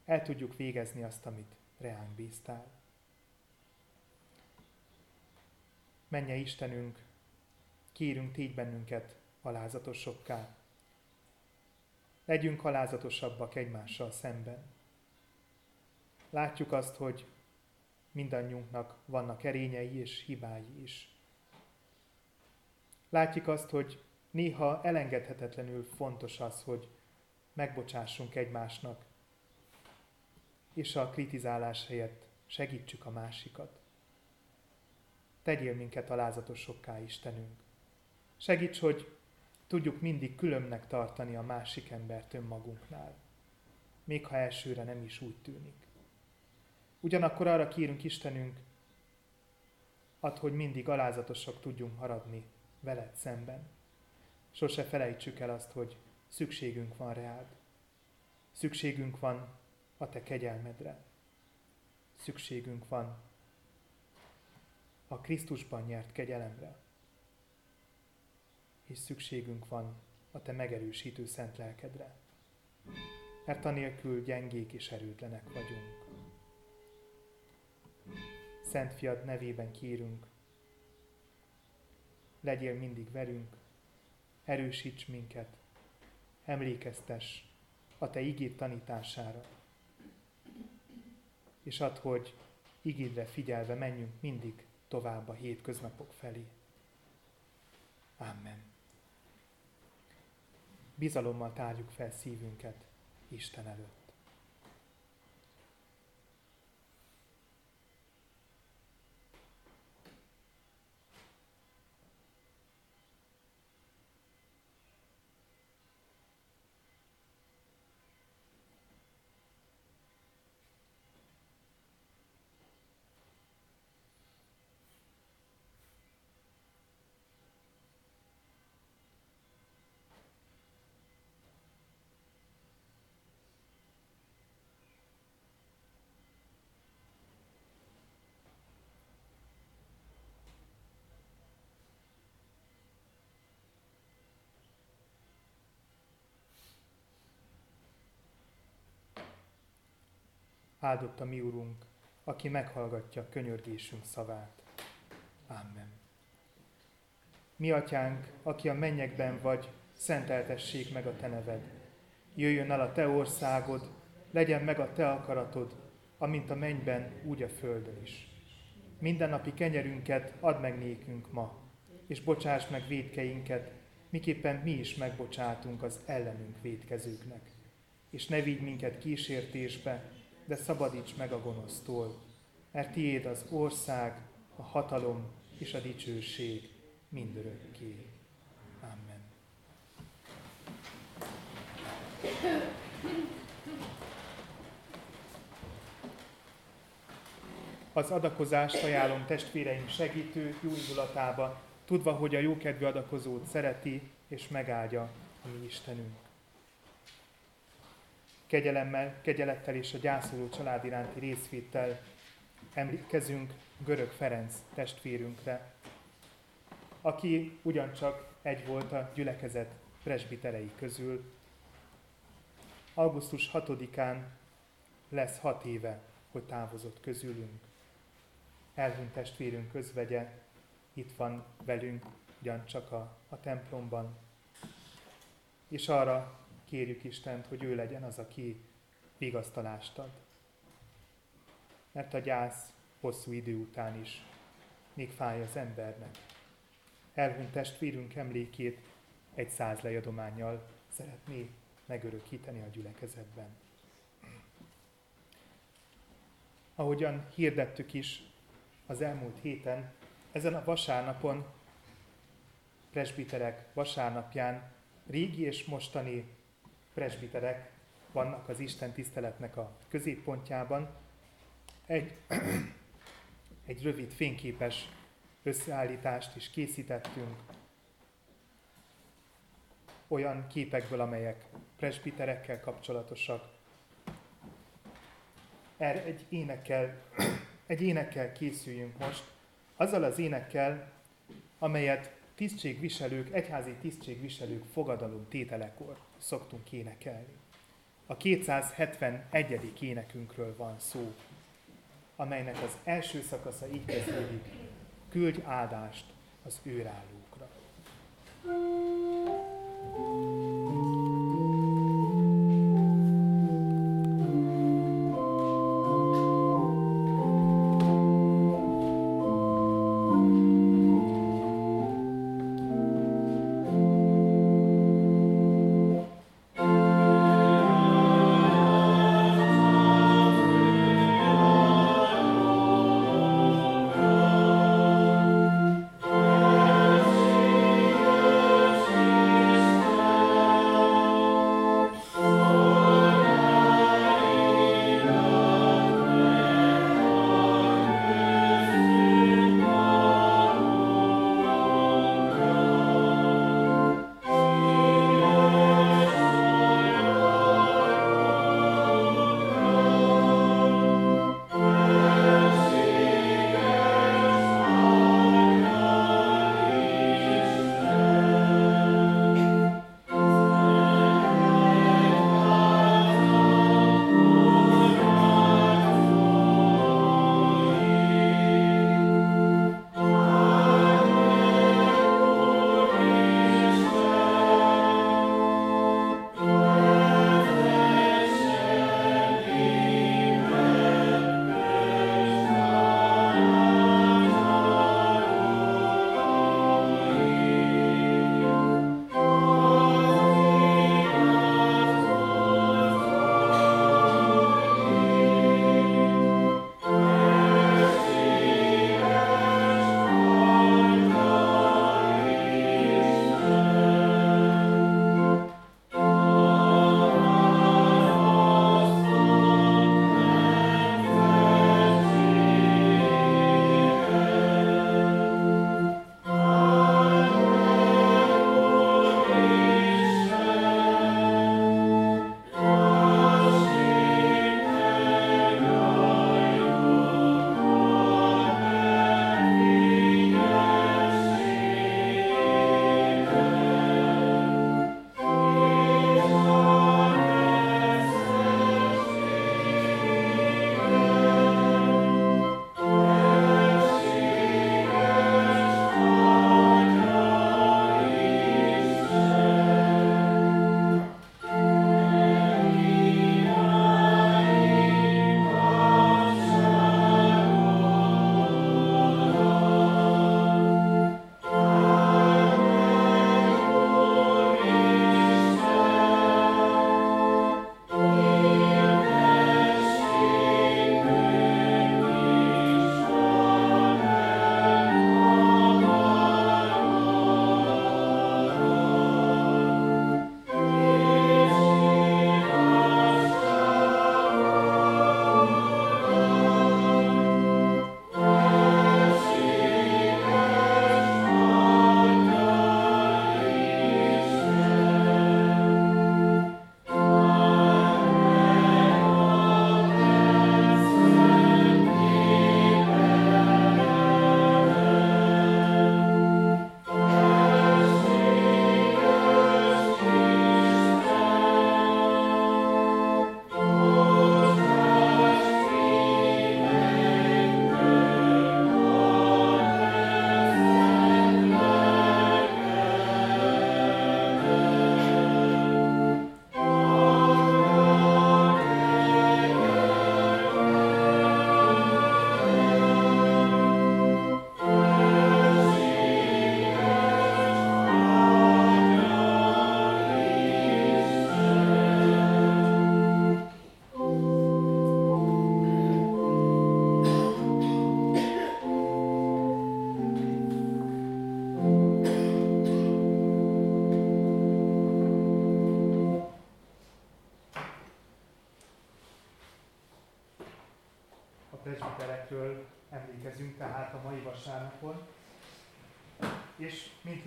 el tudjuk végezni azt, amit reánk bíztál. Menje Istenünk, kérünk tégy bennünket alázatosokká. Legyünk alázatosabbak egymással szemben. Látjuk azt, hogy mindannyiunknak vannak erényei és hibái is. Látjuk azt, hogy néha elengedhetetlenül fontos az, hogy megbocsássunk egymásnak, és a kritizálás helyett segítsük a másikat. Tegyél minket alázatosokká, Istenünk. Segíts, hogy tudjuk mindig különnek tartani a másik embert önmagunknál, még ha elsőre nem is úgy tűnik. Ugyanakkor arra kérünk Istenünk, ad, hogy mindig alázatosak tudjunk maradni veled szemben. Sose felejtsük el azt, hogy szükségünk van reád. Szükségünk van a te kegyelmedre. Szükségünk van a Krisztusban nyert kegyelemre. És szükségünk van a te megerősítő szent lelkedre. Mert anélkül gyengék és erőtlenek vagyunk. Szent Fiad nevében kérünk, legyél mindig velünk, erősíts minket, emlékeztes a Te igét tanítására, és add, hogy igédre figyelve menjünk mindig tovább a hétköznapok felé. Amen. Bizalommal tárjuk fel szívünket Isten előtt. Áldott a mi Urunk, aki meghallgatja könyörgésünk szavát. Amen. Mi atyánk, aki a mennyekben vagy, szenteltessék meg a te neved. Jöjjön el a te országod, legyen meg a te akaratod, amint a mennyben, úgy a földön is. Mindennapi kenyerünket add meg nékünk ma, és bocsáss meg védkeinket, miképpen mi is megbocsátunk az ellenünk védkezőknek. És ne vigy minket kísértésbe, de szabadíts meg a gonosztól, mert tiéd az ország, a hatalom és a dicsőség mindörökké. Amen. Az adakozást ajánlom testvéreim segítő jó indulatába, tudva, hogy a jókedvű adakozót szereti és megáldja a mi Istenünk. Kegyelemmel, kegyelettel és a gyászoló család iránti részvéttel emlékezünk Görög Ferenc testvérünkre, aki ugyancsak egy volt a gyülekezet presbiterei közül. Augusztus 6-án lesz hat éve, hogy távozott közülünk. Elhunyt testvérünk közvegye itt van velünk ugyancsak a, a templomban. És arra kérjük Istent, hogy ő legyen az, aki vigasztalást ad. Mert a gyász hosszú idő után is még fáj az embernek. Elhunyt testvérünk emlékét egy száz lejadományjal szeretné megörökíteni a gyülekezetben. Ahogyan hirdettük is az elmúlt héten, ezen a vasárnapon, presbiterek vasárnapján régi és mostani presbiterek vannak az Isten tiszteletnek a középpontjában. Egy, egy rövid fényképes összeállítást is készítettünk, olyan képekből, amelyek presbiterekkel kapcsolatosak. Erre egy énekkel, egy énekkel készüljünk most, azzal az énekkel, amelyet tisztségviselők, egyházi tisztségviselők fogadalom tételekor szoktunk énekelni. A 271. énekünkről van szó, amelynek az első szakasza így kezdődik, küldj áldást az őrállókra. thank you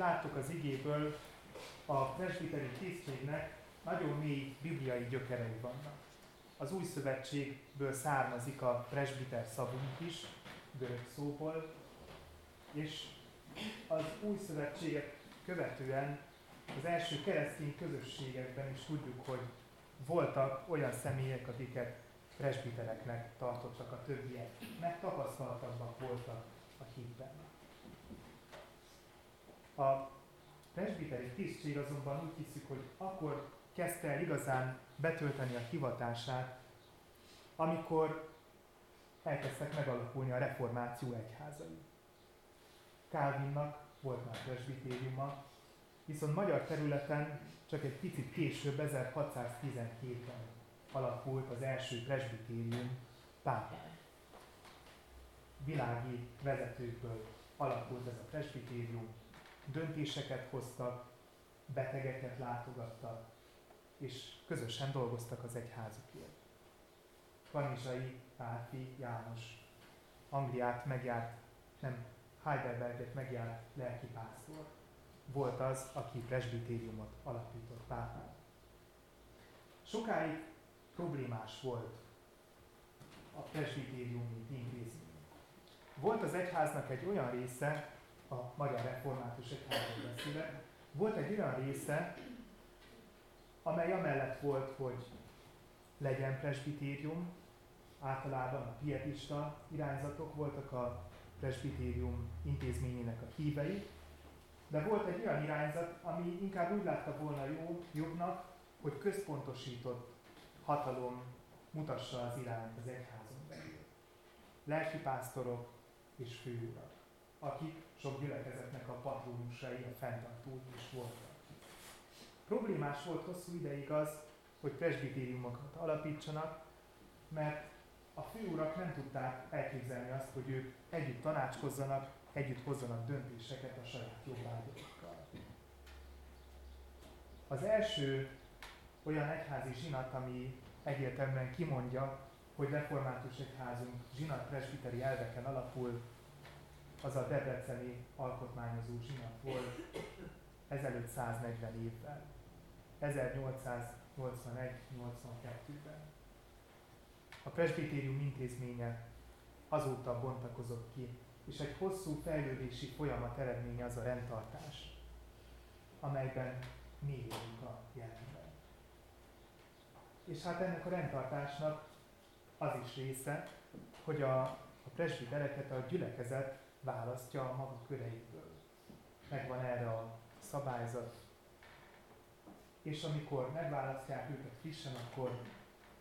láttuk az igéből, a presbiteri tisztségnek nagyon mély bibliai gyökerei vannak. Az új szövetségből származik a presbiter szavunk is, görög szóból, és az új szövetséget követően az első keresztény közösségekben is tudjuk, hogy voltak olyan személyek, akiket presbitereknek tartottak a többiek, mert tapasztaltabbak voltak a hitben. A presbiteri tisztség azonban úgy hiszük, hogy akkor kezdte el igazán betölteni a hivatását, amikor elkezdtek megalakulni a reformáció egyházai. Calvinnak volt már presbitériuma, viszont magyar területen csak egy picit később, 1617-ben alakult az első presbitérium pápán. Világi vezetőkből alakult ez a presbitérium, döntéseket hoztak, betegeket látogattak, és közösen dolgoztak az egyházukért. Kanizsai Pálfi János Angliát megjárt, nem Heidelberget megjárt lelkipásztor. Volt az, aki presbitériumot alapított pápán. Sokáig problémás volt a presbitériumi intézmény. Volt az egyháznak egy olyan része, a Magyar Református Egyházról beszélek, volt egy olyan része, amely amellett volt, hogy legyen presbitérium, általában a pietista irányzatok voltak a presbitérium intézményének a hívei, de volt egy olyan irányzat, ami inkább úgy látta volna jó, jobbnak, hogy központosított hatalom mutassa az irányt az egyházon belül. Lelkipásztorok és főurak, akik sok gyülekezetnek a patronusai, a fenntartói is voltak. Problémás volt hosszú ideig az, hogy presbitériumokat alapítsanak, mert a főurak nem tudták elképzelni azt, hogy ők együtt tanácskozzanak, együtt hozzanak döntéseket a saját jobbágyokkal. Az első olyan egyházi zsinat, ami egyértelműen kimondja, hogy református egyházunk zsinat presbiteri elveken alapul, az a debreceni alkotmányozó zsinat volt ezelőtt 140 évvel, 1881-82-ben. A presbitérium intézménye azóta bontakozott ki, és egy hosszú fejlődési folyamat eredménye az a rendtartás, amelyben mi élünk a jelenben. És hát ennek a rendtartásnak az is része, hogy a, a presbitereket a gyülekezet választja a maga köreiből. Megvan erre a szabályzat. És amikor megválasztják őket frissen, akkor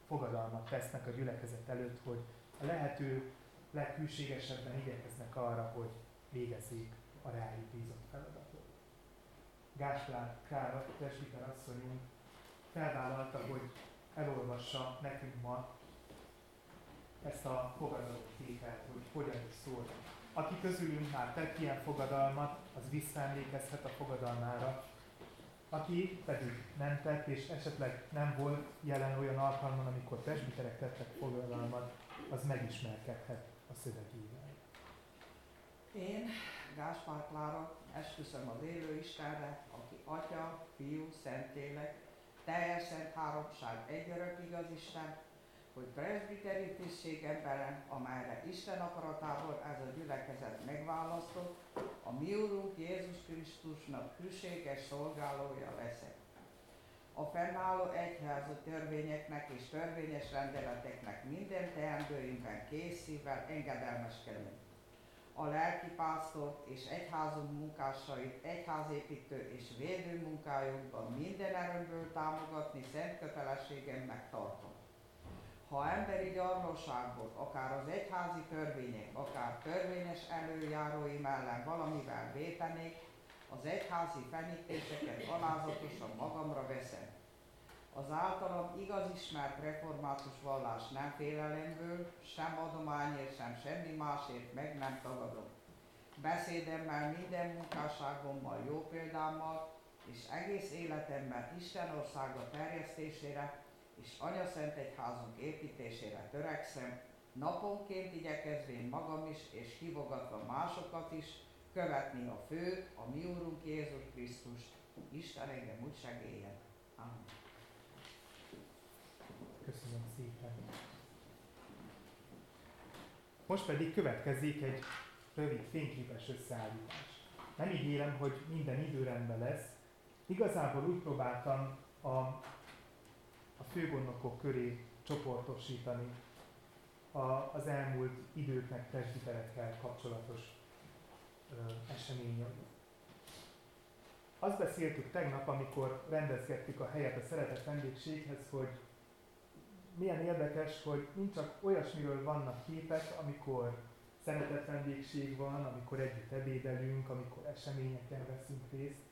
fogadalmat tesznek a gyülekezet előtt, hogy a lehető leghűségesebben igyekeznek arra, hogy végezzék a rájuk bízott feladatot. Gáspár Klára, presbiter asszonyunk felvállalta, hogy elolvassa nekünk ma ezt a fogadalomtételt, hogy hogyan is szól. Aki közülünk már tett ilyen fogadalmat, az visszaemlékezhet a fogadalmára, aki pedig nem tett, és esetleg nem volt jelen olyan alkalman, amikor presbiterek tettek fogadalmat, az megismerkedhet a szövegével. Én, Gáspár Klára, esküszöm az élő Istenre, aki Atya, Fiú, Szentlélek, teljes szent háromság egy örök igaz Isten, hogy presbiteri tisztségemben, amelyre Isten akaratából ez a gyülekezet megválasztott, a mi Úrunk Jézus Krisztusnak hűséges szolgálója leszek. A fennálló egyházi törvényeknek és törvényes rendeleteknek minden teendőinkben kész szívvel engedelmeskedünk. A lelkipásztort és egyházunk munkásait egyházépítő és védő munkájukban minden erőmből támogatni szent kötelességemnek tartom ha emberi gyarlóságból, akár az egyházi törvények, akár törvényes előjárói mellett valamivel vétenék, az egyházi fenyítéseket alázatosan magamra veszem. Az általam igaz ismert református vallás nem félelemből, sem adományért, sem semmi másért meg nem tagadom. Beszédemmel, minden munkásságommal, jó példámmal, és egész életemben Isten országa terjesztésére és Anya Szent Egyházunk építésére törekszem, naponként igyekezvén magam is, és hívogatva másokat is, követni a főt, a mi Úrunk Jézus Krisztust. Isten engem úgy segéljen. Amen. Köszönöm szépen. Most pedig következik egy rövid fényképes összeállítás. Nem ígérem, hogy minden időrendben lesz. Igazából úgy próbáltam a, a főgondnokok köré csoportosítani a, az elmúlt időknek presbiterekkel kapcsolatos ö, eseményeit. Azt beszéltük tegnap, amikor rendezgettük a helyet a szeretett vendégséghez, hogy milyen érdekes, hogy nincs csak olyasmiről vannak képek, amikor szeretett vendégség van, amikor együtt ebédelünk, amikor eseményeken veszünk részt,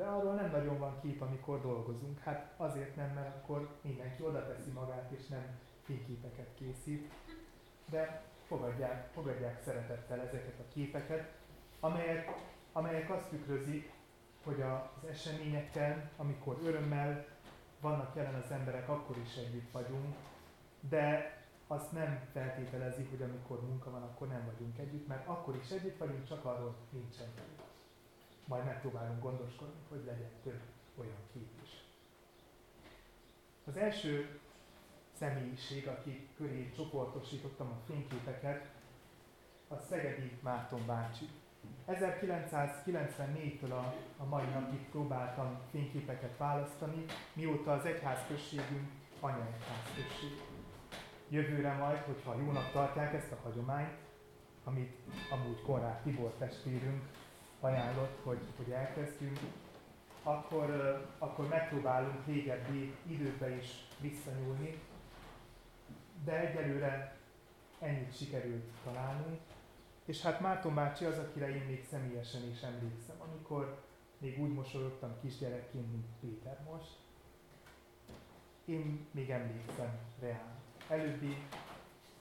de arról nem nagyon van kép, amikor dolgozunk. Hát azért nem, mert akkor mindenki oda teszi magát, és nem fényképeket készít. De fogadják, fogadják szeretettel ezeket a képeket, amelyek, amelyek azt tükrözik, hogy az eseményekkel, amikor örömmel vannak jelen az emberek, akkor is együtt vagyunk, de azt nem feltételezi, hogy amikor munka van, akkor nem vagyunk együtt, mert akkor is együtt vagyunk, csak arról nincsen kép. Majd megpróbálunk gondoskodni, hogy legyen több olyan kép is. Az első személyiség, aki köré csoportosítottam a fényképeket, a Szegedi Márton bácsi. 1994-től a, a mai napig próbáltam fényképeket választani, mióta az egyházközségünk anyaegyházközség. Jövőre majd, hogyha jónak tartják ezt a hagyományt, amit amúgy Konrád Tibor testvérünk ajánlott, hogy, hogy elkezdjünk, akkor, akkor megpróbálunk régebbi időbe is visszanyúlni, de egyelőre ennyit sikerült találnunk. És hát Márton bácsi az, akire én még személyesen is emlékszem, amikor még úgy mosolyogtam kisgyerekként, mint Péter most. Én még emlékszem reál. Előbbi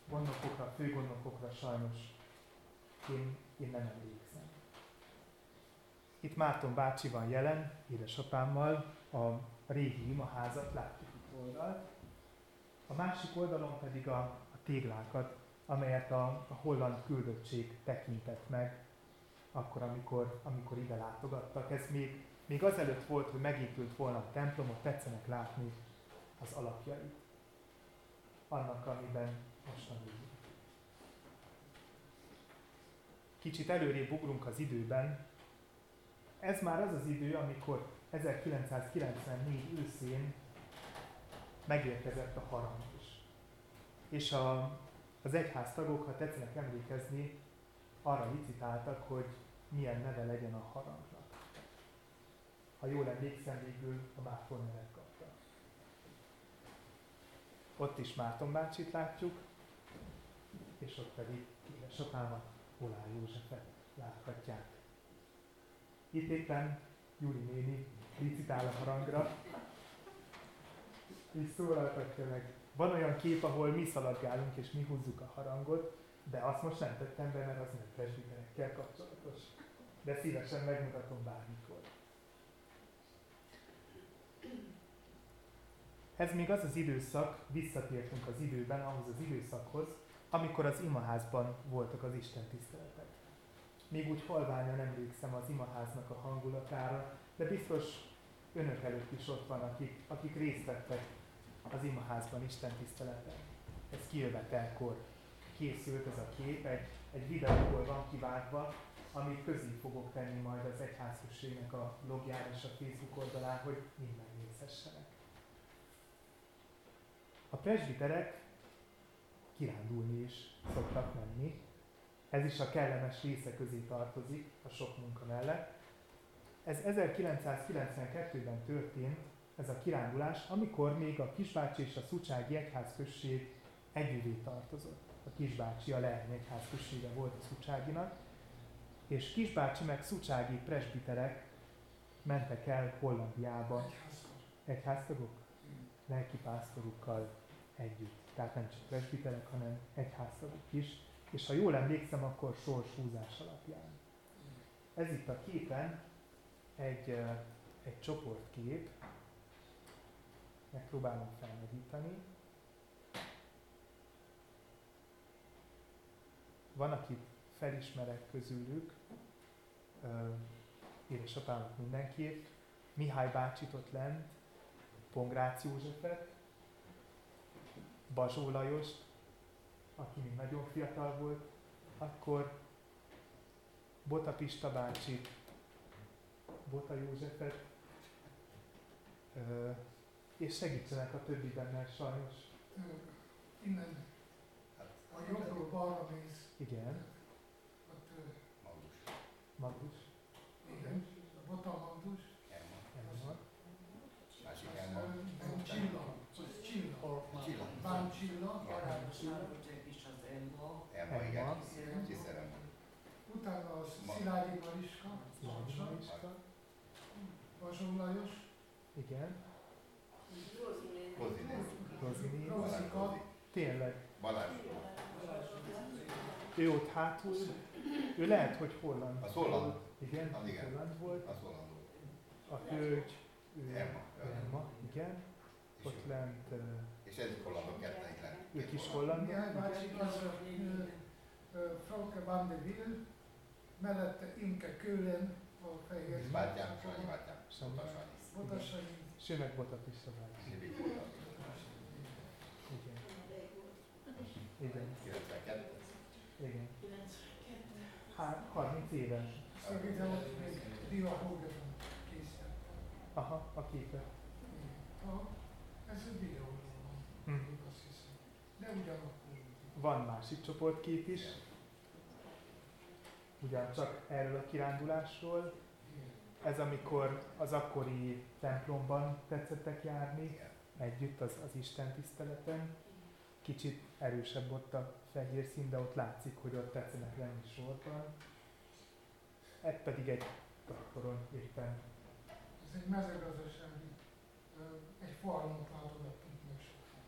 gondnokokra, főgondnokokra sajnos én, én nem emlékszem. Itt Márton bácsi van jelen, édesapámmal, a régi imaházat látjuk itt oldalt. A másik oldalon pedig a, a téglákat, amelyet a, a holland küldöttség tekintett meg, akkor, amikor, amikor ide látogattak. Ez még, még azelőtt volt, hogy megépült volna a templom, ott tetszenek látni az alapjait. Annak, amiben most vagyunk. Kicsit előrébb ugrunk az időben. Ez már az az idő, amikor 1994 őszén megérkezett a harang is. És a, az egyház tagok, ha tetszenek emlékezni, arra licitáltak, hogy milyen neve legyen a harangnak. Ha jól emlékszem, végül a Márton nevet kapta. Ott is Márton bácsit látjuk, és ott pedig édesapámat, Olá Józsefet láthatják. Itt éppen Júli néni licitál a harangra, és szólaltatja meg van olyan kép, ahol mi szaladgálunk és mi húzzuk a harangot, de azt most nem tettem be, mert az nem presbiterekkel kapcsolatos. De szívesen megmutatom bármikor. Ez még az az időszak, visszatértünk az időben, ahhoz az időszakhoz, amikor az imaházban voltak az Isten tiszteletek. Még úgy halványan emlékszem az imaháznak a hangulatára, de biztos önök előtt is ott van, akik, akik részt vettek az imaházban Isten tiszteleten. Ez kijövetelkor készült ez a kép, egy, egy videóból van kivágva, amit közé fogok tenni majd az egyházközségnek a logjára és a Facebook oldalán, hogy mind megnézhessenek. A presbiterek kirándulni is szoktak menni. Ez is a kellemes része közé tartozik a sok munka mellett. Ez 1992-ben történt, ez a kirándulás, amikor még a Kisbácsi és a Szucsági Egyházközség együvé tartozott. A Kisbácsi a Leány Egyházközsége volt a Szucságinak, és Kisbácsi meg Szucsági presbiterek mentek el Hollandiába egyháztagok, lelkipásztorukkal együtt. Tehát nem csak presbiterek, hanem egyháztagok is. És ha jól emlékszem, akkor húzás alapján. Ez itt a képen egy, egy csoportkép, megpróbálom felnagyítani. van, akit felismerek közülük, édesapámat mindenképp, Mihály bácsit ott lent, Pongrác Józsefet, Bazsó Lajost, aki még nagyon fiatal volt, akkor Bota Pista bácsi, Bota Józsefet, és segítsenek a többiben, mert sajnos. Innen a jobbról balra mész. Igen. Ott, Magnus. Magnus. igen, a Bota Magdus. Elma. Elma. Másik Az, elma. ö, Nem Csilla, az Csilla. Csilla. Bán Csilla, Arányos Csilla. Elma, Elma. igen. Csiszter elma. Utána az Ma- Szilágyi Mariska, Mariska. Vasó Lajos, Igen. Rozini. Rozika, Tényleg. Balázs. Ő ott hátul, ő lehet, hogy holland. Az holland. Igen, Az igen. holland volt. Az hollandó. A hölgy, ő Elma. Elma, igen. És, Ott lent, ö, és ez hollandok ketten lent. ők is hollandok. Mihály bácsi, az Frauke van de Ville, mellette Imke Kölen, a fehér. És bátyám, Sanyi bátyám. Sanyi. Bota Sanyi. Botasai. És ő meg Bota Pista bácsi. És így voltak. Igen. Igen. 92. Igen. Hát 30 éves. Szerintem ott még Diva Hogan készített. Aha, a képet. Ha, ez a videóban van, Hm. azt hiszem. De ugyanakkor. Van másik csoportkép is, ugyancsak erről a kirándulásról. Ez amikor az akkori templomban tetszettek járni, együtt az, az Isten tiszteleten. Kicsit erősebb ott a fehér szín, de ott látszik, hogy ott tetszenek lenni sorban. Ez pedig egy traktoron éppen. Ez egy mezőgazdasági, egy farmot látogattunk meg sokan.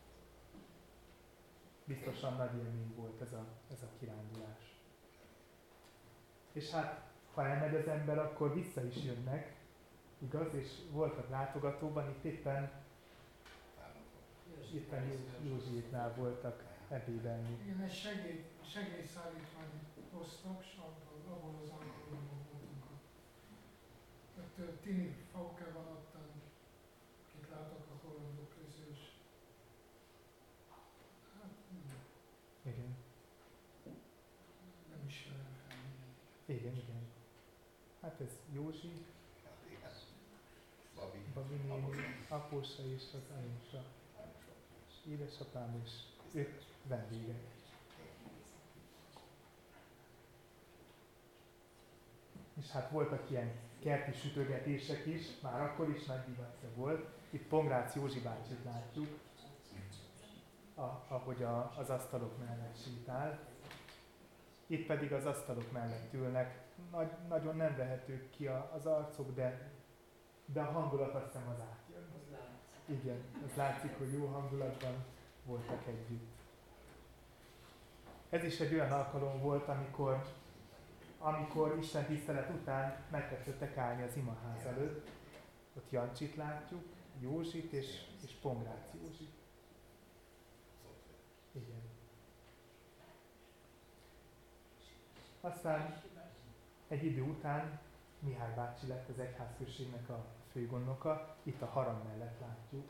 Biztosan nagy élmény volt ez a, ez a kirándulás. És hát, ha elmegy az ember, akkor vissza is jönnek, igaz? És voltak látogatóban, itt éppen, éppen Jó- Józsiéknál voltak ebédelni. Igen, egy segély, segélyszállítmányt hoztak, és abból, abból az alkalomból voltunk ott. Tini Fauke van ott, akit látok a hollandok közül, és hát hm, Igen, nem ismerem fel mindenkit. igen, igen. Hát ez Józsi, Babi. Babi néni, apósa és az anyósa, édesapám és ők vendégek. És hát voltak ilyen kerti sütögetések is, már akkor is nagy divatja volt. Itt Pongrác Józsi bácsit látjuk, a, ahogy a, az asztalok mellett sétál. Itt pedig az asztalok mellett ülnek. Nagy, nagyon nem vehetők ki a, az arcok, de, de a hangulat azt hiszem az átjön. Igen, az látszik, hogy jó hangulatban voltak együtt. Ez is egy olyan alkalom volt, amikor, amikor Isten tisztelet után megkezdődtek állni az imaház előtt. Ott Jancsit látjuk, Józsit és, és Pongrác Józsit. Igen. Aztán egy idő után Mihály bácsi lett az egyházközségnek a főgondnoka. Itt a harang mellett látjuk,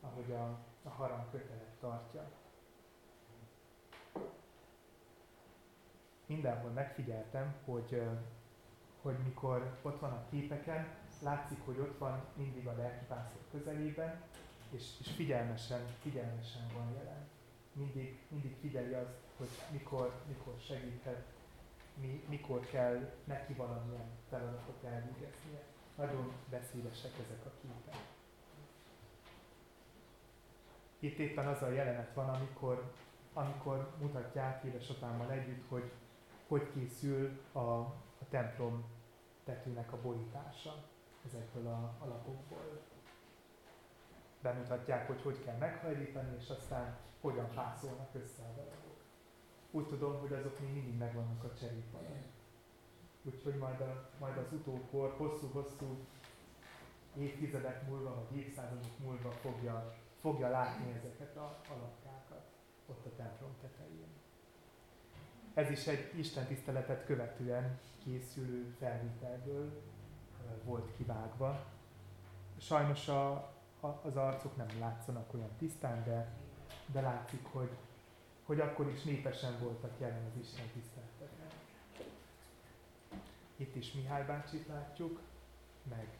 ahogy a, a harang kötelet tartja. Mindenhol megfigyeltem, hogy, hogy mikor ott van a képeken, látszik, hogy ott van mindig a lelkipásztor közelében, és, és figyelmesen, figyelmesen van jelen. Mindig, mindig figyeli azt, hogy mikor, mikor segíthet, mi, mikor kell neki valamilyen feladatot elvégeznie. Nagyon beszédesek ezek a képek. Itt éppen az a jelenet van, amikor, amikor mutatják édesapámmal együtt, hogy hogy készül a, a templom tetőnek a borítása ezekből a alapokból. Bemutatják, hogy hogy kell meghajlítani, és aztán hogyan pászolnak össze a darabok. Úgy tudom, hogy azok még mindig megvannak a cserépalon. Úgyhogy majd, a, majd az utókor hosszú-hosszú évtizedek múlva, vagy évszázadok múlva fogja, fogja látni ezeket a alapkákat ott a templom tetején. Ez is egy Isten tiszteletet követően készülő felvételből volt kivágva. Sajnos a, a, az arcok nem látszanak olyan tisztán, de, de látszik, hogy, hogy akkor is népesen voltak jelen az Isten tiszteleteken. Itt is Mihály bácsit látjuk, meg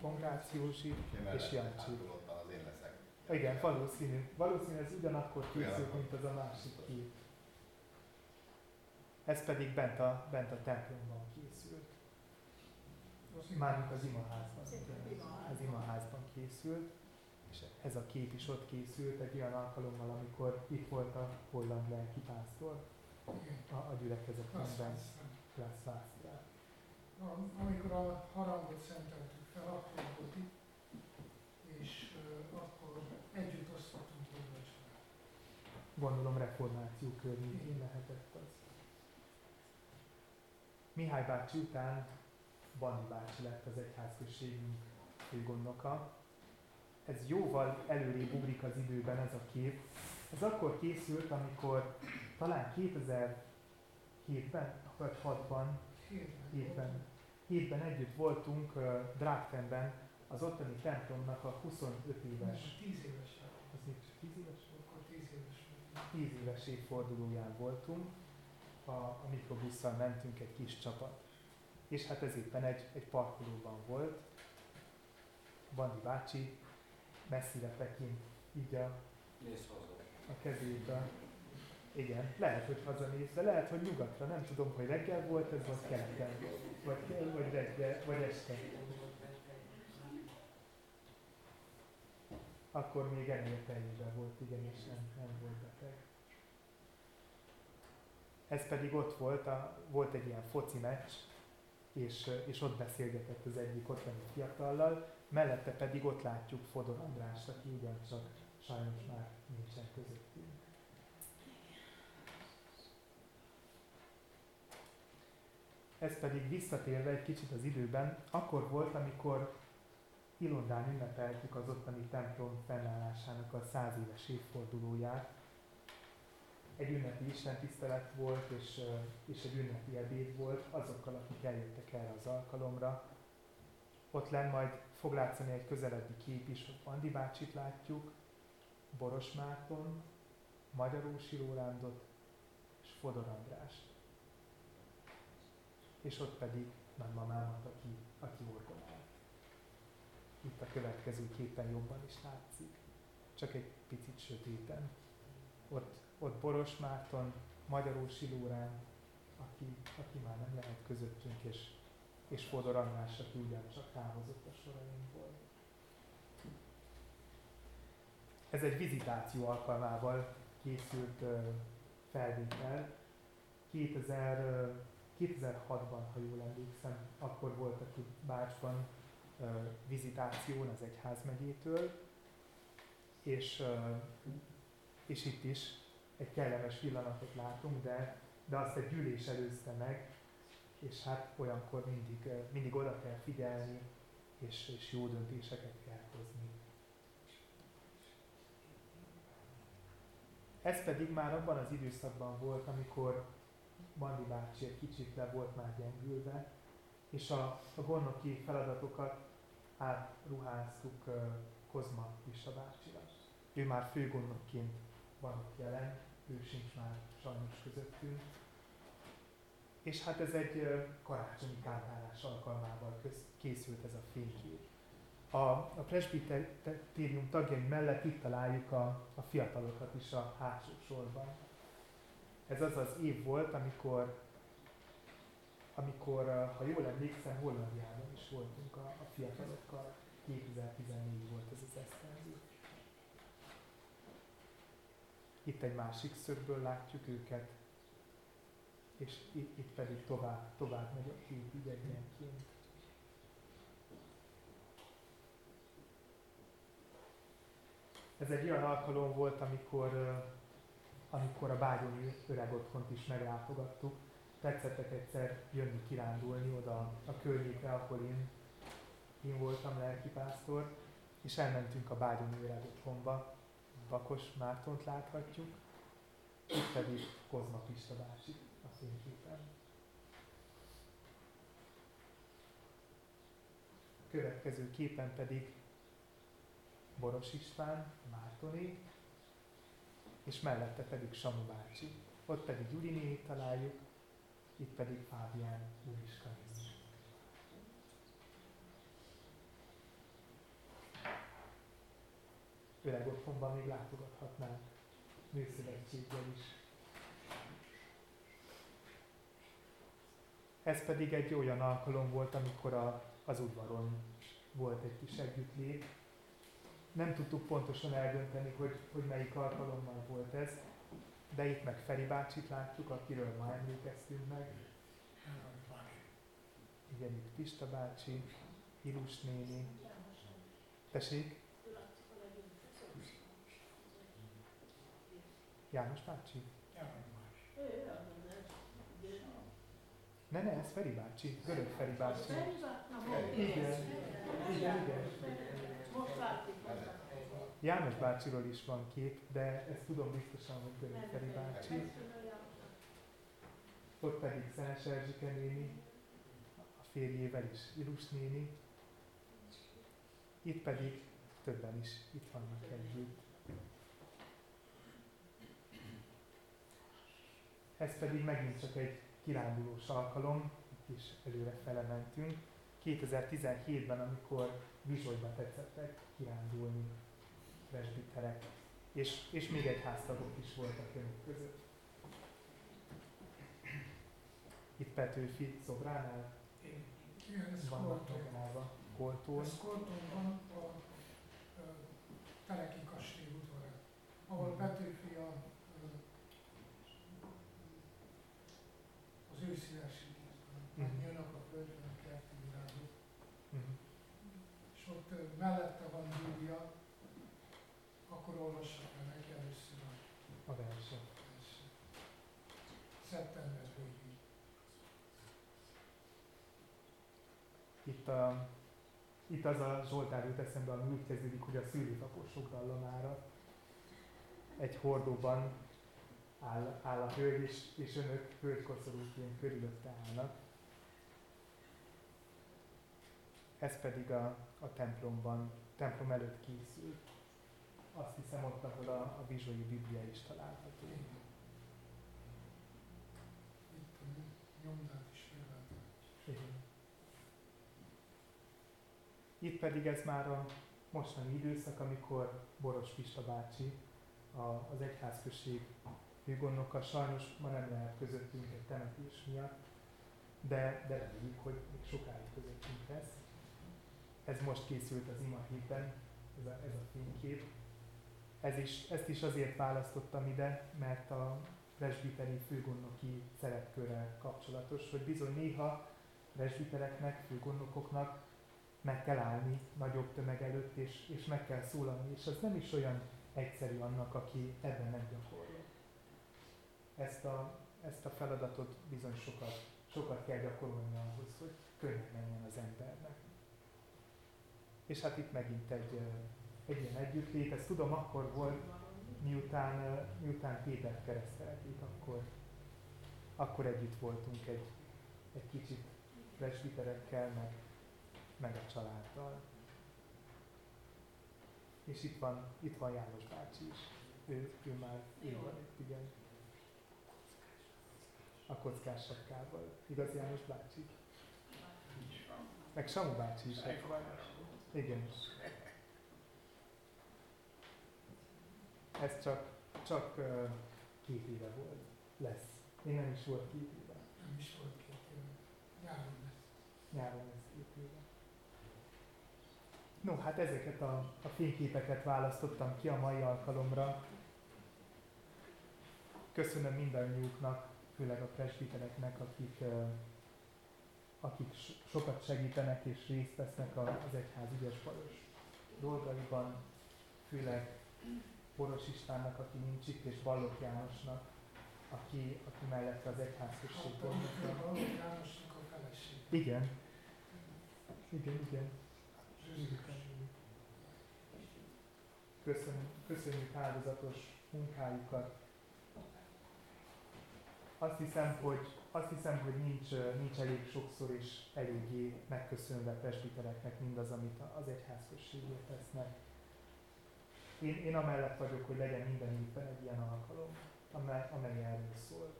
Pongrácz Józsi és Jancsi. Igen, valószínű. Valószínű ez ugyanakkor készült, mint az a másik kép. Ez pedig bent a, bent a templomban készült. Mármint az imaházban. Az imaházban készült. És ez a kép is ott készült egy olyan alkalommal, amikor itt volt a holland lelkipásztor a, a gyülekezetben. Klassz Amikor a harangot szenteltük fel, akkor volt itt, és akkor együtt osztottunk gyümölcsöt. Gondolom reformáció környékén lehetett az. Mihály bácsi után Bandi bácsi lett az egyházközségünk főgondnoka. Ez jóval előrébb ugrik az időben ez a kép. Ez akkor készült, amikor talán 2007-ben, vagy 6-ban, 7-ben, 7-ben együtt voltunk uh, Drágfenben, az ottani templomnak a 25 éves. 10 éves. Az mit, 10 éves volt? Akkor 10 éves volt. 10 éves évfordulóján voltunk. A, a mikrobusszal mentünk egy kis csapat. És hát ez éppen egy, egy parkolóban volt. Bandi bácsi messzire tekint így a, a kezébe. Igen, lehet, hogy hazanéz, de lehet, hogy nyugatra. Nem tudom, hogy reggel volt ez, vagy keleten. Vagy, vagy reggel, vagy este. Akkor még ennél teljében volt, igen, és nem, nem volt beteg. Ez pedig ott volt, a, volt egy ilyen foci meccs, és, és ott beszélgetett az egyik ottani fiatallal, mellette pedig ott látjuk Fodor András, aki ugyancsak sajnos már nincsen közöttünk. Ez pedig visszatérve egy kicsit az időben, akkor volt, amikor Ilondán ünnepeltük az ottani templom fennállásának a száz éves évfordulóját. Egy ünnepi istentisztelet volt, és, és egy ünnepi ebéd volt azokkal, akik eljöttek erre az alkalomra. Ott lenn majd fog látszani egy közelebbi kép is, hogy Andi bácsit látjuk, Boros Márton, Magyarósi Rólándot és Fodor Andrást. És ott pedig nagymamámat, aki, aki orgonál. Itt a következő képen jobban is látszik, csak egy picit sötéten. Ott, ott Boros Márton, Magyarósi Lórán, aki, aki már nem lehet közöttünk, és, és Fodor András, aki ugyancsak távozott a sorainkból. Ez egy vizitáció alkalmával készült felvétel. 2000, uh, 2006-ban, ha jól emlékszem, akkor voltak itt Bácsban uh, vizitáción az egyházmegyétől, és, uh, és itt is egy kellemes pillanatot látunk, de, de azt egy gyűlés előzte meg, és hát olyankor mindig, mindig oda kell figyelni, és, és jó döntéseket kell hozni. Ez pedig már abban az időszakban volt, amikor Bandi bácsi egy kicsit le volt már gyengülve, és a, a gondnoki feladatokat átruháztuk uh, Kozma Lisa bácsira. Ő már főgondnokként van ott jelen, ő sincs már sajnos közöttünk. És hát ez egy karácsonyi kántálás alkalmával készült ez a fénykép. A, a presbitérium tagjai mellett itt találjuk a, a fiatalokat is a hátsó sorban. Ez az az év volt, amikor, amikor ha jól emlékszem, Hollandiában is voltunk a, a fiatalokkal. 2014 volt ez az esztendő. Itt egy másik szögből látjuk őket, és itt, itt pedig tovább, tovább megy a kép idegjenként. Ez egy olyan alkalom volt, amikor, amikor a bágyoni öreg otthont is meglátogattuk. Tetszettek egyszer jönni kirándulni oda a környékre, ahol én, én voltam lelkipásztor, és elmentünk a bágyoni öreg otthonba. Bakos Mártont láthatjuk, itt pedig Kozma Pista bácsi a fényképen. Következő képen pedig Boros István, Mártoné, és mellette pedig Samu bácsi. Ott pedig néni találjuk, itt pedig Fábián néni. Öreg otthonban még látogathatnánk műszövetséggel is. Ez pedig egy olyan alkalom volt, amikor a, az udvaron volt egy kis együttlét. Nem tudtuk pontosan eldönteni, hogy, hogy melyik alkalommal volt ez, de itt meg Feri bácsit látjuk, akiről ma emlékeztünk meg. Igen, itt Pista bácsi, Ilus néni. Tessék? János bácsi? Ne, ne, ez Feri bácsi, Görög Feri bácsi. Igen, igen, igen. János bácsiról is van kép, de ezt tudom biztosan, hogy Feri bácsi. Ott pedig Szenes Erzsike néni, a férjével is Ilus néni. Itt pedig többen is itt vannak együtt. Ez pedig megint csak egy kirándulós alkalom, itt is előre fele mentünk. 2017-ben, amikor Vizsolyba tetszettek kirándulni presbiterek, és, és még egy háztagok is voltak önök között. Itt Petőfi szobránál Igen, ez Kolton. megállva. Koltón. Ez Koltonban a ö, Teleki kastély udvarán, ahol Petőfi a, ö, az őszi esítésben, Mhm. jönnek a földön a kerti virágok, Mhm. és ott ö, mellette van Júlia, akkor olvassa meg neki először a verset. Szeptember végén. Itt, a, itt az a Zsoltár jut eszembe, ami úgy kezdődik, hogy a szűrőtaposok dallamára egy hordóban áll, áll a hölgy, és, és önök hölgykoszorúként körülötte állnak. Ez pedig a, a templomban, templom előtt készült. Azt hiszem ott, ahol a, a Vizsolyi Biblia is található. Itt pedig ez már a mostani időszak, amikor Boros Pista bácsi, a, az egyházközség főgondnoka, sajnos ma nem lehet közöttünk egy temetés miatt, de, de reméljük, hogy még sokáig közöttünk lesz. Ez most készült az ima héten, ez a, ez a fénykép. Ez is, ezt is azért választottam ide, mert a presbiteri főgondnoki szerepkörrel kapcsolatos, hogy bizony néha presbitereknek, főgondnokoknak meg kell állni nagyobb tömeg előtt, és, és meg kell szólalni, és az nem is olyan egyszerű annak, aki ebben nem gyakorol. Ezt a, ezt a feladatot bizony sokat, sokat kell gyakorolni ahhoz, hogy könnyen menjen az embernek. És hát itt megint egy, egy ilyen együttlét, ezt tudom, akkor volt, miután, miután Pétert keresztelték, akkor, akkor együtt voltunk egy, egy kicsit presbiterekkel, meg, meg a családdal. És itt van, itt van János bácsi is. Ő, ő már ő van itt, igen. A kockás sapkával. Igaz János bácsi? Meg Samu bácsi is ott van. Igen. Ez csak, csak uh, két éve volt. Lesz. Én nem is volt két éve. Nem is volt két éve. Nyáron lesz. Nyáron lesz két éve. No, hát ezeket a, a fényképeket választottam ki a mai alkalomra. Köszönöm mindannyiuknak, főleg a presbitereknek, akik, uh, akik so- sokat segítenek és részt vesznek az egyház ügyes bajos dolgaiban, főleg Boros Istvánnak, aki nincs itt, és Ballok Jánosnak, aki, aki mellette az egyházközség gondokkal. Balogh Jánosnak a feleség. Igen. Igen, igen. Köszönjük, köszönjük áldozatos munkájukat, azt hiszem, hogy, azt hiszem, hogy nincs, nincs elég sokszor is eléggé megköszönve presbitereknek mindaz, amit az egyházközségért tesznek. Én, én amellett vagyok, hogy legyen minden évben egy ilyen alkalom, amely, amely erről szól.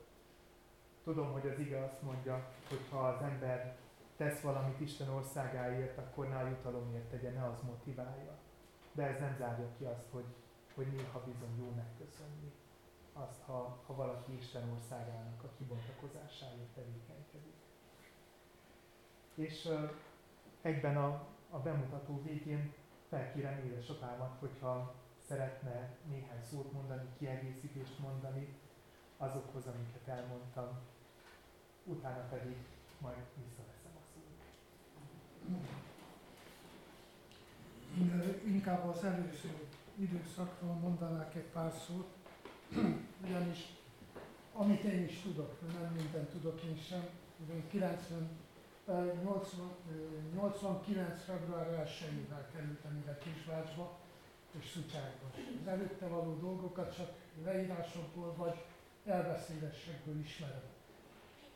Tudom, hogy az ige azt mondja, hogy ha az ember tesz valamit Isten országáért, akkor ne a jutalomért tegye, ne az motiválja. De ez nem zárja ki azt, hogy, hogy néha bizony jó megköszönni azt, ha, ha valaki Isten országának a kibontakozásáért tevékenykedik. És uh, egyben a, a bemutató végén felkérem édesapámat, hogyha szeretne néhány szót mondani, kiegészítést mondani azokhoz, amiket elmondtam, utána pedig majd visszaveszem a szót. Inkább az előző időszakról mondanák egy pár szót, ugyanis amit én is tudok, nem mindent tudok én sem, én 90, 80, 89. február 1-ével kerültem ide Kisvácsba és Szucságba. Az előtte való dolgokat csak leírásokból vagy elbeszélésekből ismerem.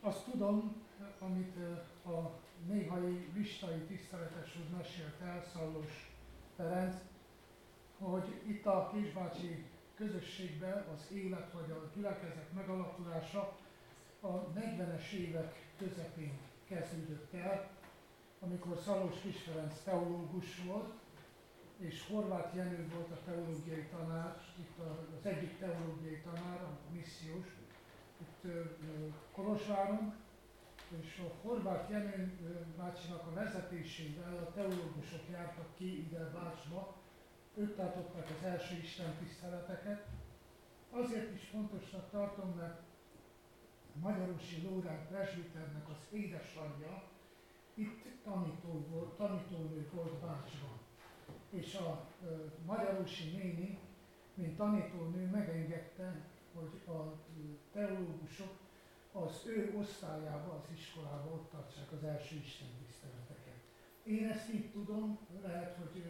Azt tudom, amit a néhai vistai tiszteletes úr mesélt el, Szallós Ferenc, hogy itt a Kisbácsi közösségben az élet vagy a gyülekezet megalakulása a 40-es évek közepén kezdődött el, amikor Szalós Kisferenc teológus volt, és Horváth Jenő volt a teológiai tanár, itt az egyik teológiai tanár, a missziós, itt Kolozsváron, és a Horváth Jenő bácsinak a vezetésével a teológusok jártak ki ide Bácsba, ők tartották az első Isten tiszteleteket. Azért is fontosnak tartom, mert Magyarosi Lórán presbiternek az édesanyja itt tanító volt, tanítónő volt Bácsban. És a Magyarosi néni, mint tanítónő megengedte, hogy a teológusok az ő osztályába, az iskolába ott tartsák az első Isten tiszteleteket. Én ezt így tudom, lehet, hogy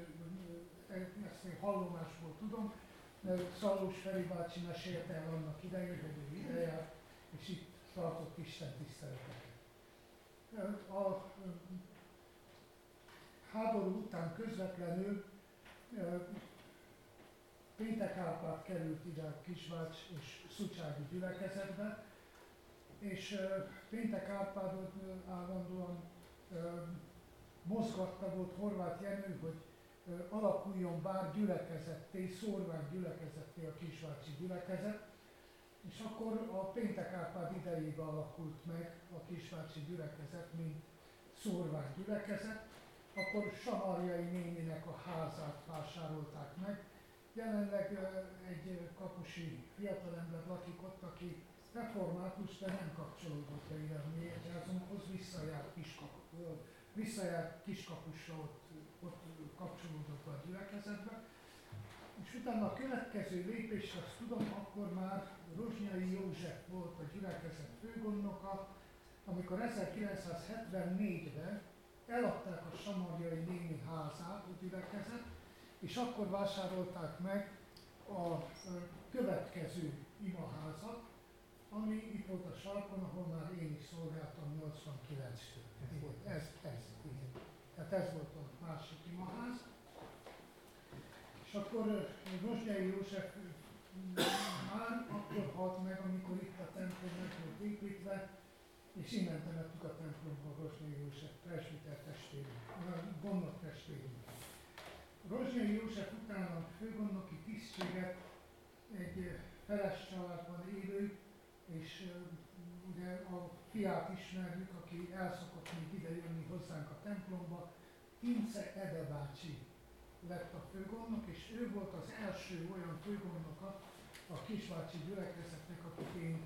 ezt én hallomásból tudom, mert Szalós Feri bácsi mesélte el annak idején, hogy ő ideje, és itt tartott Isten tiszteleteket. A háború után közvetlenül Péntek Árpád került ide a Kisvács és Szucsági gyülekezetbe, és Péntek Árpádot állandóan mozgatta volt Horváth Jenő, hogy alakuljon bár gyülekezetté, szórvány gyülekezetté a Kisvácsi gyülekezet, és akkor a Péntek Árpád idejében alakult meg a Kisvácsi gyülekezet, mint szórvány gyülekezet, akkor Samarjai néninek a házát vásárolták meg. Jelenleg egy kapusi fiatalember lakik ott, aki református, de nem kapcsolódott a mi egyházunkhoz, visszajárt kiskapusra ott, ott kapcsolódott be a gyülekezetbe. És utána a következő lépés, azt tudom, akkor már Rozsnyai József volt a gyülekezet főgondnoka, amikor 1974-ben eladták a Samarjai néni házát, a gyülekezet, és akkor vásárolták meg a következő imaházat, ami itt volt a sarkon, ahol már én is szolgáltam 89-től. Ez, ez, igen. Tehát ez volt másik imaház. És akkor Rozsnyai József már akkor halt meg, amikor itt a templom meg volt építve, és innen temettük a templomba Rozsnyai József presbiter testvérünk, gondok testvérünk. Rozsnyai József után a főgondnoki tisztséget egy feles családban élő, és ugye a fiát ismerjük, aki elszokott még ide jönni hozzánk a templomba, Ince Ede bácsi lett a főgondnok, és ő volt az első olyan főgondnoka a kisvácsi gyülekezetnek, akit én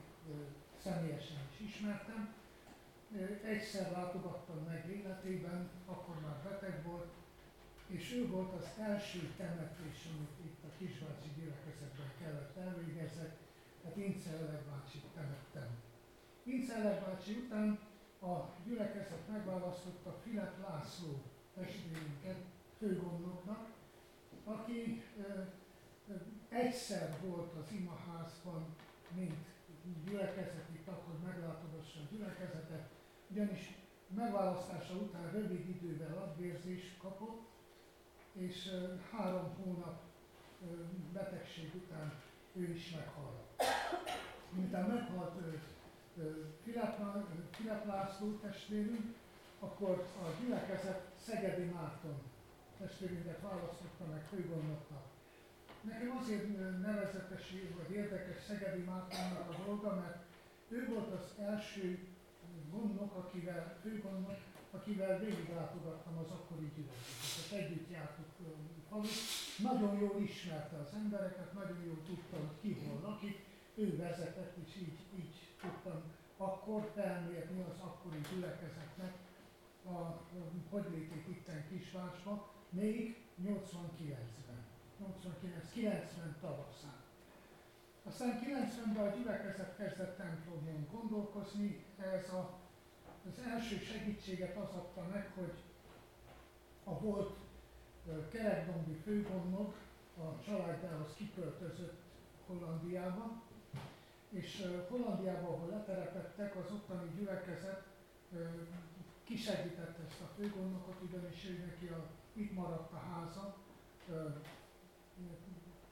személyesen is ismertem. Egyszer látogattam meg életében, akkor már beteg volt, és ő volt az első temetés, amit itt a kisvácsi gyülekezetben kellett elvégezzek, tehát Ince bácsi temettem. Ince bácsi után a gyülekezet megválasztotta Filet László testvérünket főgondnoknak, aki egyszer volt az imaházban, mint gyülekezeti tag, hogy meglátogassa a gyülekezetet, ugyanis megválasztása után rövid idővel agyvérzés kapott, és három hónap betegség után ő is meghalt. Miután meghalt Filip László testvérünk, akkor a gyülekezet Szegedi Márton testvérünket választotta meg főgondnoknak. Nekem azért nevezetes vagy érdekes Szegedi Mártonnak a dolga, mert ő volt az első gondnok, akivel, főgondnok, akivel végiglátogattam az akkori gyülekezetet. Együtt jártuk falut. Nagyon jól ismerte az embereket, nagyon jól tudta, hogy ki hol lakik. Ő vezetett, és így, így tudtam akkor felmérni az akkori gyülekezetnek a, a hogy létét itten Kisvásba, még 89-ben. 89-90 tavaszán. Aztán 90-ben a gyülekezet kezdett templomon gondolkozni, ez a, az első segítséget az adta meg, hogy a volt kerekdombi főgondnok a családjához kiköltözött Hollandiába, és Hollandiába, ahol leterepettek, az ottani gyülekezet kisegítette ezt a főgondnokot, ugyanis ő neki a, itt maradt a háza,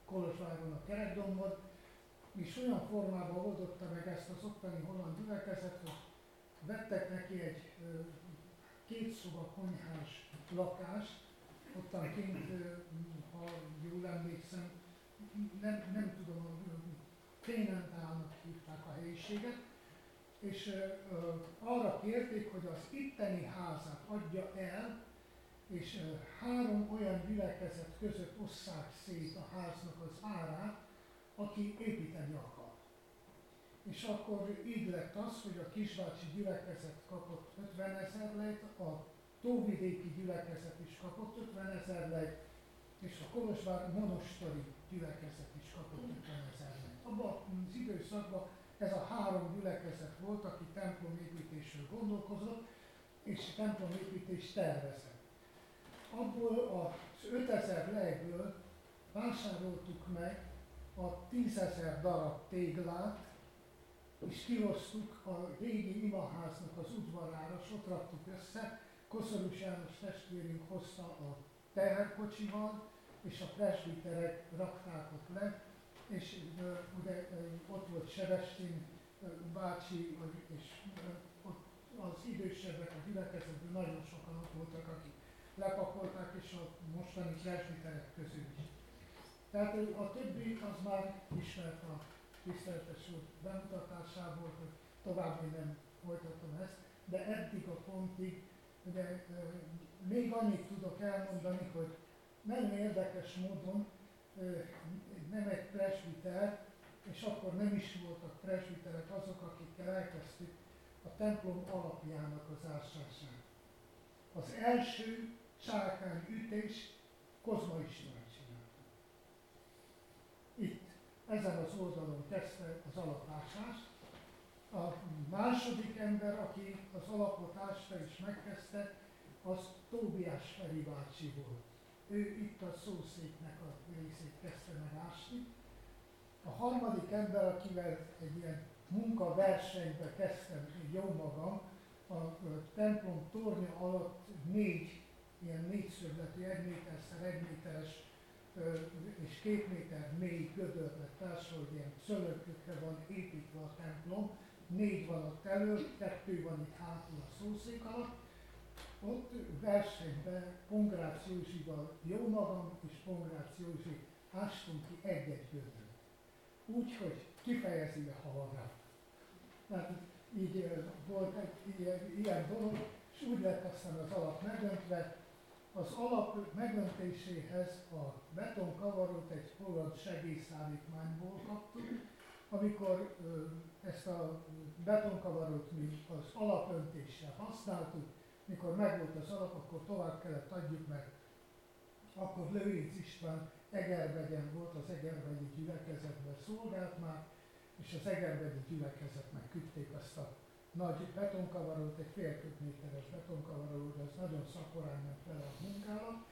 Kolozsváron a kerekdombon, és olyan formában oldotta meg ezt az ottani holland gyülekezet, hogy vettek neki egy két szoba konyhás lakást, ottan kint, ha jól emlékszem, nem, nem tudom, Fénentálnak hívták a helyiséget, és arra kérték, hogy az itteni házat adja el, és három olyan gyülekezet között osszák szét a háznak az árát, aki építeni akar. És akkor így lett az, hogy a kisbácsi gyülekezet kapott 50 ezer lejt, a tóvidéki gyülekezet is kapott 50 ezer lejt, és a Kolozsvár monostori gyülekezet is kapott 50 ezer lejt. Abban az időszakban ez a három gyülekezet volt, aki templomépítésről gondolkozott, és templomépítést tervezett. Abból az 5000 lejből vásároltuk meg a tízezer darab téglát, és kihoztuk a régi imaháznak az udvarára, raktuk össze. Koszorús János testvérünk hozta a teherkocsival, és a presbiterek rakták ott le, és ugye ott volt Sevestén bácsi, és ott az idősebbek a gyülekezetben nagyon sokan ott voltak, akik lepakolták, és a mostani presbiterek közül is. Tehát a többi az már ismert a tiszteletes úr bemutatásából, hogy tovább nem folytatom ezt, de eddig a pontig, ugye még annyit tudok elmondani, hogy nagyon érdekes módon nem egy presbiter, és akkor nem is voltak presbiterek azok, akikkel elkezdtük a templom alapjának az ásását. Az első sárkány ütés Kozma István itt, ezen az oldalon kezdte az alapásást. A második ember, aki az alapot ásta és megkezdte, az Tóbiás Feri bácsi volt. Ő itt a szószéknek a részét kezdte meg ásni. A harmadik ember, akivel egy ilyen munkaversenybe kezdtem, jó magam, a templom tornya alatt négy ilyen négyszögletű, egy méterszer egy méteres és két méter mély gödörbe társul, ilyen szölökkökre van építve a templom, négy van ott elő, kettő van itt hátul a szószék alatt, ott versenyben Pongrácz Józsival jó magam és Pongrácz Józsi ástunk ki egy-egy gödröt. Úgy, hogy kifejezi a hallgat. Tehát így volt egy ilyen, ilyen dolog, és úgy lett aztán az alap megöntve, az alap megmentéséhez a betonkavarót egy holland segélyszállítmányból kaptuk, amikor ö, ezt a betonkavarót mi az alapöntéssel használtuk, mikor megvolt az alap, akkor tovább kellett adjuk meg. Akkor Lőrinc István Egerbegyen volt, az Egerbegyi gyülekezetben szolgált már, és az Egerbegyi gyülekezetnek küldték azt a nagy betonkavarót, egy fél köbméteres betonkavarót, de ez nagyon szakorán ment vele a munkálat,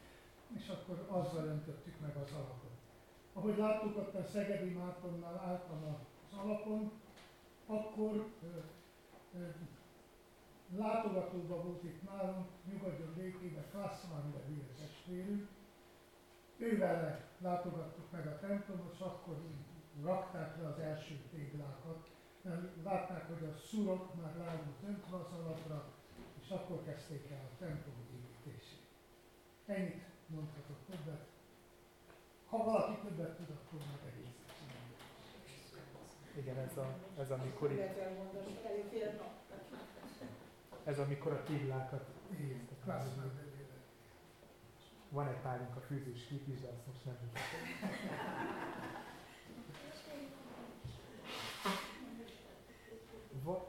és akkor azzal öntöttük meg az alapot. Ahogy láttuk, ott a Szegedi Mártonnal álltam az alapon, akkor látogatóban volt itt nálunk, nyugodjon békében, Kasszman nevű testvérünk. Ővel látogattuk meg a templomot, és akkor rakták le az első téglákat, mert látták, hogy a szurok már lágult öntve az alapra, és akkor kezdték el a templom építését. Ennyit mondhatok többet. Ha valaki többet tud, akkor meg egész. Igen, ez, a, ez amikor itt, ez amikor a nevében. Van egy párunk a fűzés is, de azt most nem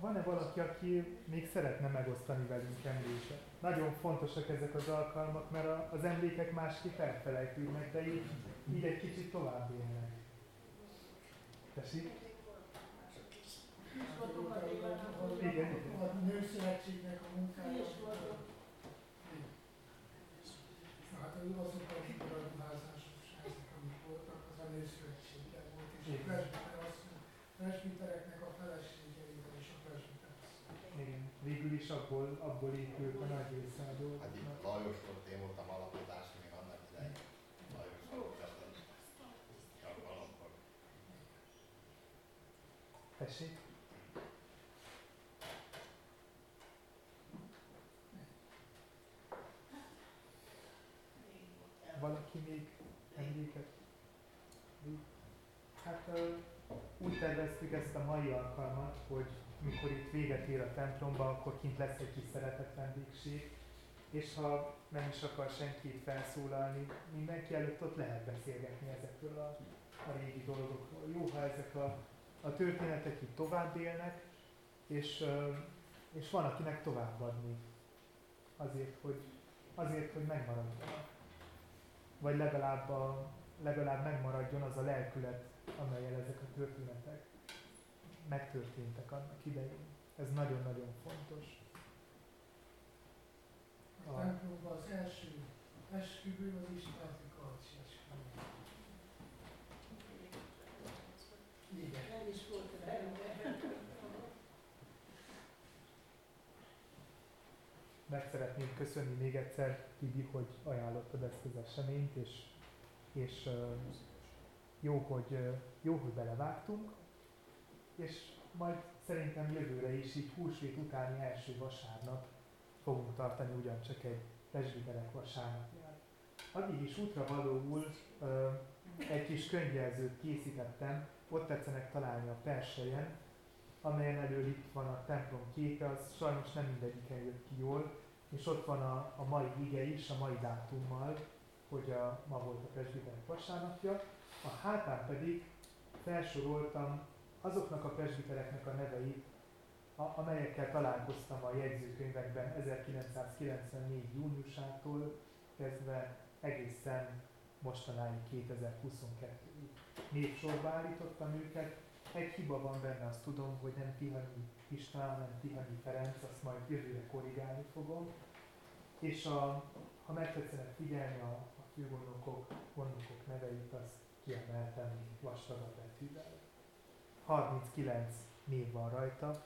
Van-e valaki, aki még szeretne megosztani velünk emléket? Nagyon fontosak ezek az alkalmak, mert az emlékek másképp elfelejtődnek, de így, így egy kicsit tovább élnek. Tessék? A nőszövetségnek a munkája. Hát azok a beruházások, ezek, amik voltak, az a nőszövetséggel volt, és a presbitereknek a feleségeivel és a presbiter. Igen. Végül is abból, abból épült a nagy része a Hát dolgoknak. itt Lajos volt, én voltam alapítás még annak idején. Lajos alapítás. Alapkor. Tessék? Valaki még emléket? Hát ö, úgy terveztük ezt a mai alkalmat, hogy mikor itt véget ér a templomba, akkor kint lesz egy kis szeretett vendégség, és ha nem is akar senki felszólalni, mindenki előtt ott lehet beszélgetni ezekről a, a régi dolgokról. Jó, ha ezek a, a történetek itt tovább élnek, és, és van, akinek továbbadni. Azért, hogy, azért, hogy megmaradjanak. Vagy legalább, a, legalább megmaradjon az a lelkület, amelyel ezek a történetek megtörténtek annak idején. Ez nagyon-nagyon fontos. A templomban az első esküvő az Istvánti Karcsi esküvő. Igen. Meg szeretném köszönni még egyszer, Tibi, hogy ajánlottad ezt az eseményt, és, és jó, hogy, jó, hogy belevágtunk, és majd szerintem jövőre is, így húsvét utáni első vasárnap fogunk tartani ugyancsak egy presbiterek vasárnapját. Addig is útra valóul egy kis könyvjelzőt készítettem, ott tetszenek találni a perselyen, amelyen elől itt van a templom képe, az sajnos nem mindegyiken jött ki jól, és ott van a, a mai ige is, a mai dátummal, hogy a, ma volt a presbiterek vasárnapja. A hátán pedig felsoroltam azoknak a presbitereknek a neveit, a, amelyekkel találkoztam a jegyzőkönyvekben 1994. júniusától kezdve egészen mostanáig 2022-ig. Névsorba állítottam őket, egy hiba van benne, azt tudom, hogy nem Tihanyi István, hanem Tihanyi Ferenc, azt majd jövőre korrigálni fogom. És a, ha meg tetszenek figyelni a, a főgondnokok, gondnokok neveit, azt kiemeltem vastagabb betűvel. 39 név van rajta,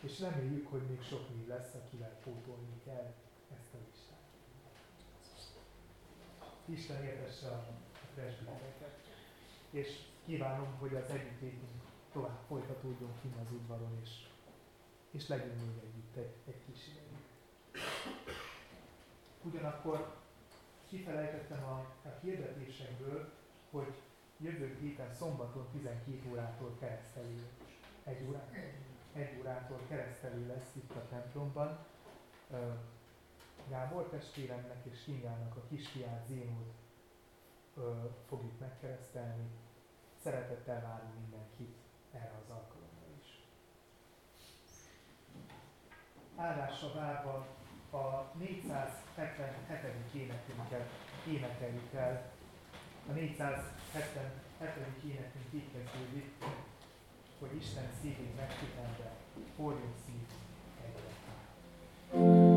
és reméljük, hogy még sok név lesz, akivel pótolni kell ezt a listát. Isten értesse a presbitereket, és kívánom, hogy az együttlétünk tovább folytatódjon kint az udvaron, és, és legyünk még együtt egy, egy kis ideig. Ugyanakkor kifelejtettem a, a hirdetésekből, hogy jövő héten szombaton 12 órától keresztelő, egy, órá, egy órától keresztelő lesz itt a templomban. Gábor testvéremnek és Kingának a kisfiát Zénót fogjuk megkeresztelni. Szeretettel várunk mindenkit erre az alkalomra is. Állásra várva a 477. énekünket énekeljük el. A 477. énekünk így kezdődik, hogy Isten szívét megkitenve, forjunk szív egyre. Thank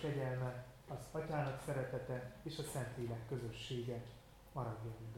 kegyelme, az Atyának szeretete és a Szentlélek közössége maradjon.